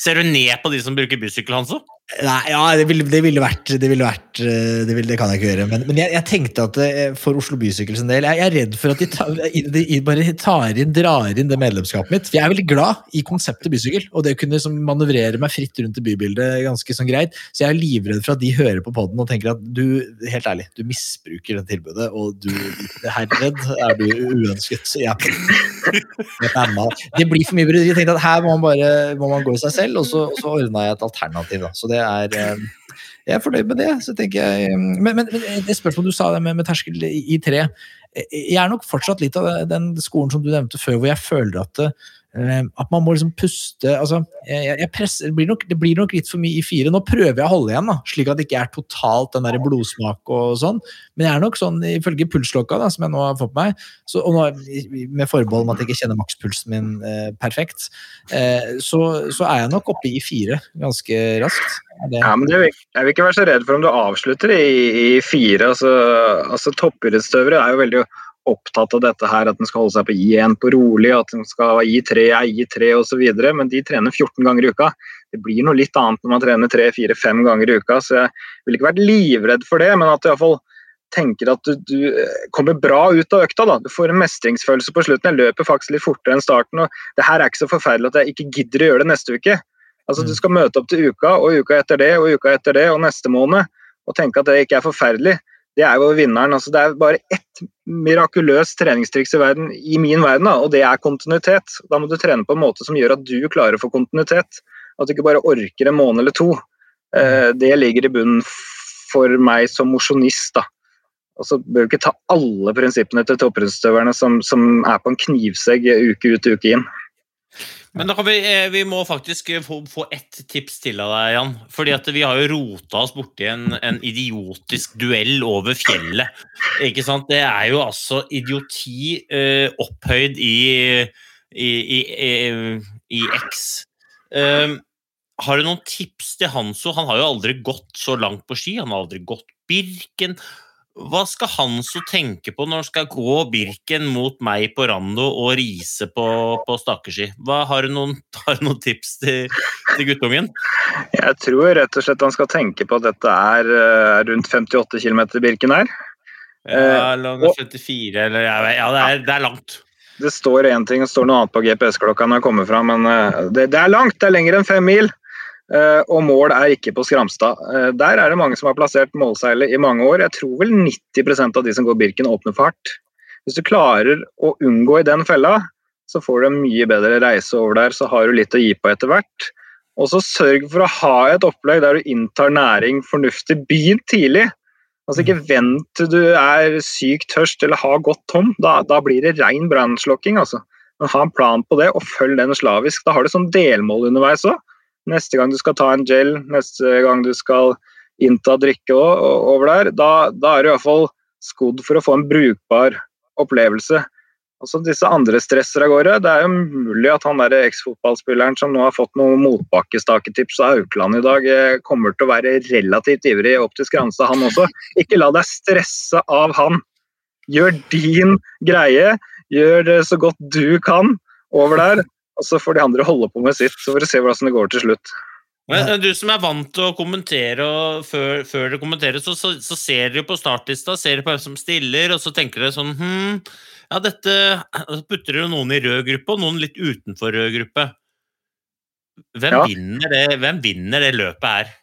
Ser du ned på de som bruker bysykkel, Hanso? Nei, ja, det ville, det ville vært Det, ville vært, eh, det, ville, det kan jeg ikke gjøre. Men, men jeg, jeg tenkte at eh, for Oslo Bysykkels del Jeg er redd for at de, tar, de bare tar inn, drar inn det medlemskapet mitt. For jeg er veldig glad i konseptet bysykkel, og det å kunne liksom manøvrere meg fritt rundt i bybildet ganske sånn greit. Så jeg er livredd for at de hører på poden og tenker at du, helt ærlig, du misbruker det tilbudet, og du herred, er du uønsket. Jeg, jeg. Det blir for mye bryderi. Jeg tenkte at her må man bare må man gå i seg selv, og så, og så ordna jeg et alternativ. Da. Så det er eh, Jeg er fornøyd med det. så tenker jeg eh, Men, men, men det spørsmålet du sa det med, med terskel i, tre eh, Jeg er nok fortsatt litt av den skolen som du nevnte før, hvor jeg føler at eh, at man må liksom puste altså, jeg, jeg presser, det, blir nok, det blir nok litt for mye i fire. Nå prøver jeg å holde igjen, da, slik at det ikke er totalt den der blodsmak og sånn. Men jeg er nok sånn, ifølge pulsklokka da, som jeg nå har fått på meg, så, og nå, med forbehold om at jeg ikke kjenner makspulsen min eh, perfekt, eh, så, så, er jeg nok oppe i fire ganske raskt. Det... Ja, men vil, Jeg vil ikke være så redd for om du avslutter i, i fire. altså, altså Toppidrettsutøvere er jo veldig opptatt av dette her, at den skal holde seg på I1 på rolig, at den skal I3, er I3 osv. Men de trener 14 ganger i uka. Det blir noe litt annet når man trener 3-4-5 ganger i uka. Så jeg ville ikke vært livredd for det, men at du iallfall tenker at du, du, eh, kommer bra ut av økta. da. Du får en mestringsfølelse på slutten. Jeg løper faktisk litt fortere enn starten. og Det her er ikke så forferdelig at jeg ikke gidder å gjøre det neste uke. Altså Du mm. skal møte opp til uka, og uka etter det, og uka etter det, og neste måned, og tenke at det ikke er forferdelig det er jo vinneren. Altså, det er bare ett mirakuløst treningstriks i, verden, i min verden, da, og det er kontinuitet. Da må du trene på en måte som gjør at du klarer å få kontinuitet. At du ikke bare orker en måned eller to. Eh, det ligger i bunnen for meg som mosjonist. Og så bør du ikke ta alle prinsippene til toppidrettsutøverne som, som, er på en knivsegg uke ut og uke inn. Men vi, eh, vi må faktisk eh, få, få ett tips til av deg, Jan. Fordi vi har jo rota oss borti en, en idiotisk duell over fjellet. Ikke sant? Det er jo altså idioti eh, opphøyd i, i, i, i X. Um, har du noen tips til Hanso? Han har jo aldri gått så langt på ski. Han har aldri gått Birken. Hva skal han så tenke på når han skal gå Birken mot meg på Rando og Riise på, på stakeski? Har, du noen, har noen tips til, til, guttungen? Jeg tror rett og slett han skal tenke på at dette er uh, rundt 58 km Birken her. Ja, eller 54, eller Ja, det er, det er langt. Det står én ting og står noe annet på GPS-klokka når jeg kommer fram, men uh, det, det, er langt! Det er lenger enn fem mil. Eh, og mål er ikke på Skramstad. Eh, der er det mange som har plassert målseilet i mange år. Jeg tror vel 90% av de som går Birken, åpner for hardt. Hvis du klarer å unngå i den fella, så får du en mye bedre reise over der, så har du litt å gi på etter hvert. Og så sørg for å ha et opplegg der du inntar næring fornuftig. Begynn tidlig. Altså Ikke vent til du er sykt tørst eller har gått tom. Da, da blir det rein brannslokking. Altså. Ha en plan på det, og følg den slavisk. Da har du sånn delmål underveis òg. Neste gang du skal ta en gel, neste gang du skal innta drikke over der, da, da er du iallfall skodd for å få en brukbar opplevelse. Og så disse andre stresser av gårde. Det er jo mulig at han eksfotballspilleren som nå har fått noen motbakkestaketips av Aukland i dag, eh, kommer til å være relativt ivrig opp til Skranstad, han også. Ikke la deg stresse av han. Gjør din greie. Gjør det så godt du kan over der og så får de andre holde på med sitt, så får vi se hvordan det går til slutt. Men Du som er vant til å kommentere, og før, før dere kommenterer, så, så, så, ser dere på startlista, ser på hvem som stiller, og så tenker dere sånn hm, ja, dette Så putter dere noen i rød gruppe, og noen litt utenfor rød gruppe. Hvem, ja. vinner, det, hvem vinner det løpet her?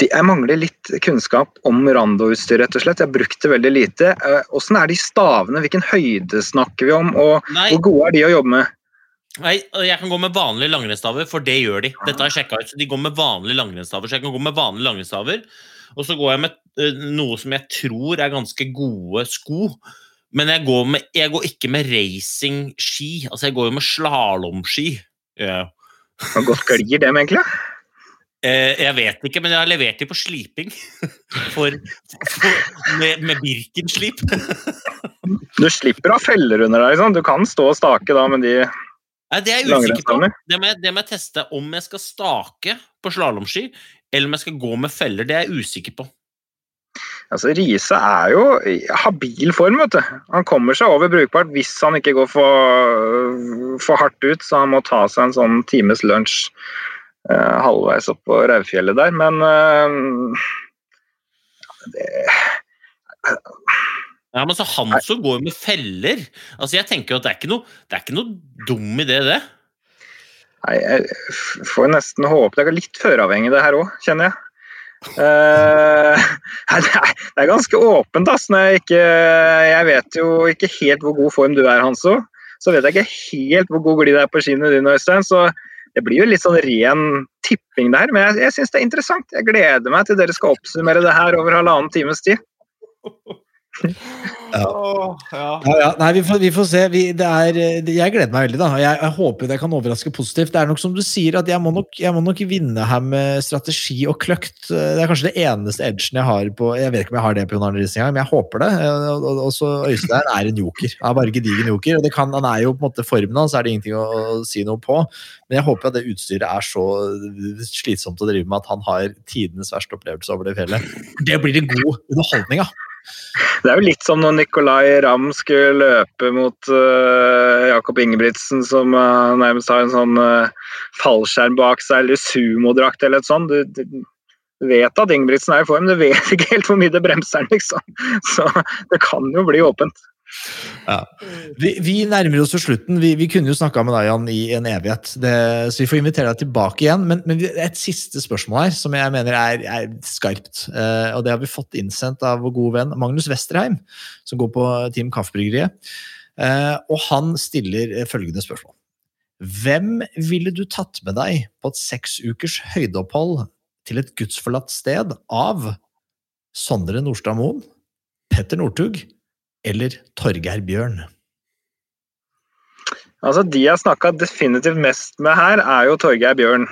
Jeg mangler litt kunnskap om randoutstyr, rett og slett. Jeg har brukt det veldig lite. Åssen eh, er de stavene? Hvilken høyde snakker vi om? Og Nei. hvor gode er de å jobbe med? Nei, jeg kan gå med vanlige langrennsstaver, for det gjør de. Dette har jeg sjekka ut. så De går med vanlige langrennsstaver. Så jeg kan gå med vanlige langrennsstaver. Og så går jeg med uh, noe som jeg tror er ganske gode sko. Men jeg går, med, jeg går ikke med racingski. Altså, jeg går jo med slalåmski. Ja. Hvor godt glir dem, egentlig? Eh, jeg vet ikke, men jeg har levert dem på sliping. For, for, med, med Birken-slip. du slipper å ha feller under deg. Liksom. Du kan stå og stake da men de Nei, det er jeg usikker på. Det må, jeg, det må jeg teste. Om jeg skal stake på slalåmski, eller om jeg skal gå med feller, det er jeg usikker på. Altså, Riise er jo i habil form, vet du. Han kommer seg over brukbart hvis han ikke går for, for hardt ut, så han må ta seg en sånn times lunsj eh, halvveis opp på Raufjellet der. Men eh, det ja, men så Hanso går jo med feller. Altså, jeg tenker at det er ikke noe, det er ikke noe dum idé, det. Nei, jeg får nesten håpe Det er litt føravhengig, det her òg, kjenner jeg. Uh, det, er, det, er, ganske åpent. ass. Jeg, ikke, jeg, vet jo ikke helt hvor god form du er, Hanso. Så vet jeg ikke helt hvor god glid det er på skiene dine, Øystein. Så det blir jo litt sånn ren tipping der. Men jeg, jeg syns det er interessant. Jeg gleder meg til dere skal oppsummere det her over halvannen times tid. Ja. Ja, ja. Nei, vi får, vi får se. Vi, det er, jeg gleder meg veldig. da. Jeg, jeg håper det kan overraske positivt. Det er nok som du sier, at jeg må nok, jeg må nok vinne her med strategi og kløkt. Det er kanskje det eneste edgen jeg har på Jeg vet ikke om jeg har det på Jon Arne Riise engang, men jeg håper det. Og, og, så Øystein er en joker. Han er bare gedigen joker. og det kan, Han er jo på en måte formen hans, er det ingenting å si noe på. Men jeg håper at det utstyret er så slitsomt å drive med at han har tidenes verste opplevelse over det fjellet. Det blir en god underholdning, da. Det er jo litt som når Nicolay Ramm skulle løpe mot uh, Jakob Ingebrigtsen, som uh, nærmest har en sånn uh, fallskjerm bak seg, eller sumodrakt eller et sånt. Du, du, vet at Ingebrigtsen er i form, du vet ikke helt hvor mye det bremser han, liksom. Så det kan jo bli åpent. Ja. Vi, vi, nærmer oss jo slutten. Vi, vi kunne jo snakka med deg Jan, i en evighet, det, så vi får invitere deg tilbake igjen. Men, men et siste spørsmål her, som jeg mener er, er skarpt. Eh, og det har vi fått innsendt av vår gode venn Magnus Westerheim, som går på Team Kaffebryggeriet. Eh, og han stiller følgende spørsmål. Hvem ville du tatt med deg på et seks ukers høydeopphold til et gudsforlatt sted av Sondre Nordstad Moen, Petter Northug eller Torgeir Bjørn? Altså, De jeg snakka definitivt mest med her, er jo Torgeir Bjørn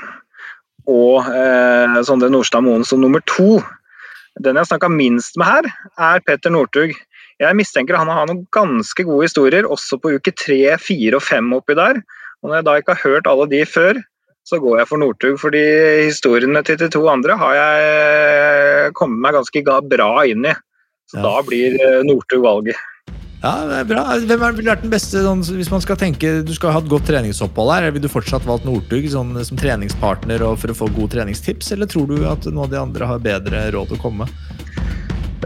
og eh, Sondre Nordstad Moen som nummer to. Den jeg snakka minst med her, er Petter Northug. Jeg mistenker han har noen ganske gode historier, også på uke tre, fire og fem oppi der. Og Når jeg da ikke har hørt alle de før, så går jeg for Northug. Fordi historiene til de to andre har jeg kommet meg ganske bra inn i. Så Ja. da blir eh, Northug valget. Ja, det er bra. Hvem er- ville vært den beste sånn, hvis man skal tenke Du skal ha et godt treningsopphold her. Vil du fortsatt valgt Northug sånn, som treningspartner og for å få gode treningstips, eller tror du at noen av de andre har bedre råd å komme?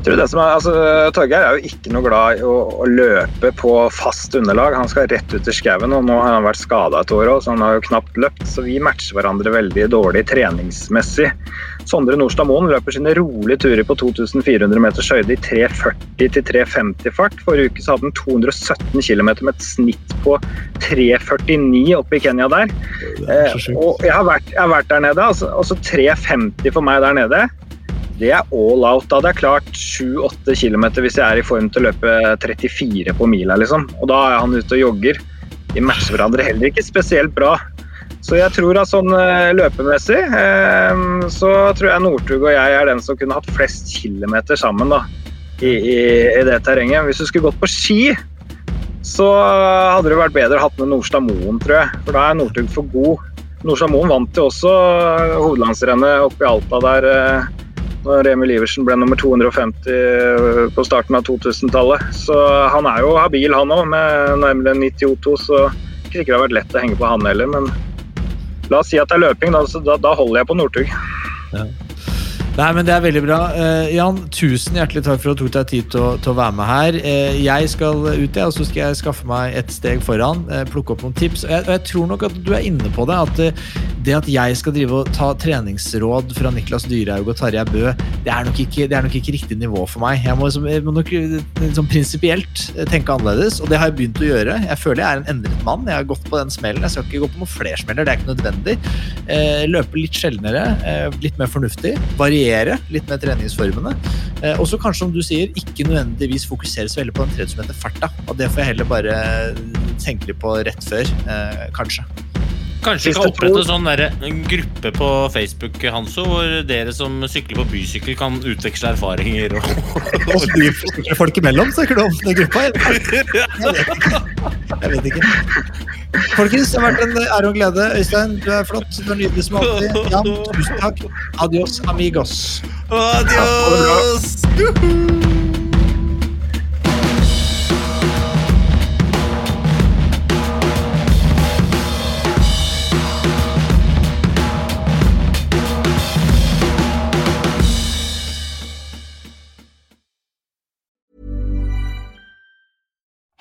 Jeg tror det som er, altså, Torgeir er jo ikke noe glad i å, å løpe på fast underlag. Han skal rett ut i skauen, og nå har han vært skada et år òg, så han har jo knapt løpt. Så vi matcher hverandre veldig dårlig treningsmessig. Sondre Nordstad Moen løper sine rolige turer på 2400 meters høyde i 3.40 til 3.50 fart. Forrige uke så hadde han 217 km med et snitt på 3.49 oppe i Kenya der. Er Eh, og jeg har vært, jeg har vært der nede. Altså, altså 3,50 for meg der nede. Det er all out. Da hadde jeg klart 7-8 km hvis jeg er i form til å løpe 34 på mila, liksom. Og da er han ute og jogger. De matcher hverandre heller ikke spesielt bra. Så jeg tror at sånn eh, løpemessig eh, så tror jeg Northug og jeg er den som kunne hatt flest kilometer sammen da, i, i, i det terrenget. Hvis du skulle gått på ski, så hadde det vært bedre å hatt med Nordstad Moen, tror jeg. For da er Northug for god. Nordstad Moen vant jo også hovedlandsrennet oppe i Alta der eh, når Emil Iversen ble nummer 250 på starten av 2000-tallet. Så han er jo habil, han òg, med nærmere 92, så ikke sikkert det har vært lett å henge på han heller. Men la oss si at det er løping, da, da, da holder jeg på Northug. Nei, men Det er veldig bra. Uh, Jan, tusen hjertelig takk for at du tok deg tid til å, til å være med her. Uh, jeg skal ut, jeg, og så skal jeg skaffe meg et steg foran. Uh, plukke opp noen tips. Og jeg, og jeg tror nok at du er inne på det. At det at jeg skal drive og ta treningsråd fra Niklas Dyrhaug og Tarjei Bø, det er, ikke, det er nok ikke riktig nivå for meg. Jeg må, liksom, jeg må nok sånn prinsipielt tenke annerledes, og det har jeg begynt å gjøre. Jeg føler jeg er en endret mann. Jeg har gått på den smellen. Jeg skal ikke gå på noen flere smeller, det er ikke nødvendig. Løpe litt sjeldnere, litt mer fornuftig. Variere litt med treningsformene. Eh, og så kanskje, som du sier, ikke nødvendigvis fokusere så veldig på den tredje som heter farta. Og det får jeg heller bare tenke litt på rett før, eh, kanskje. Kanskje vi kan opprette en sånn en gruppe på Facebook Hanso, hvor dere som sykler på bysykkel, kan utveksle erfaringer. Og, Og folk imellom, snakker du om den gruppa? Jeg vet ikke. Jeg vet ikke. Folkens, det har vært en ære og glede. Øystein, du er flott. Du er nydelig som alltid. Jan, tusen takk. Adios, amigos. Adios!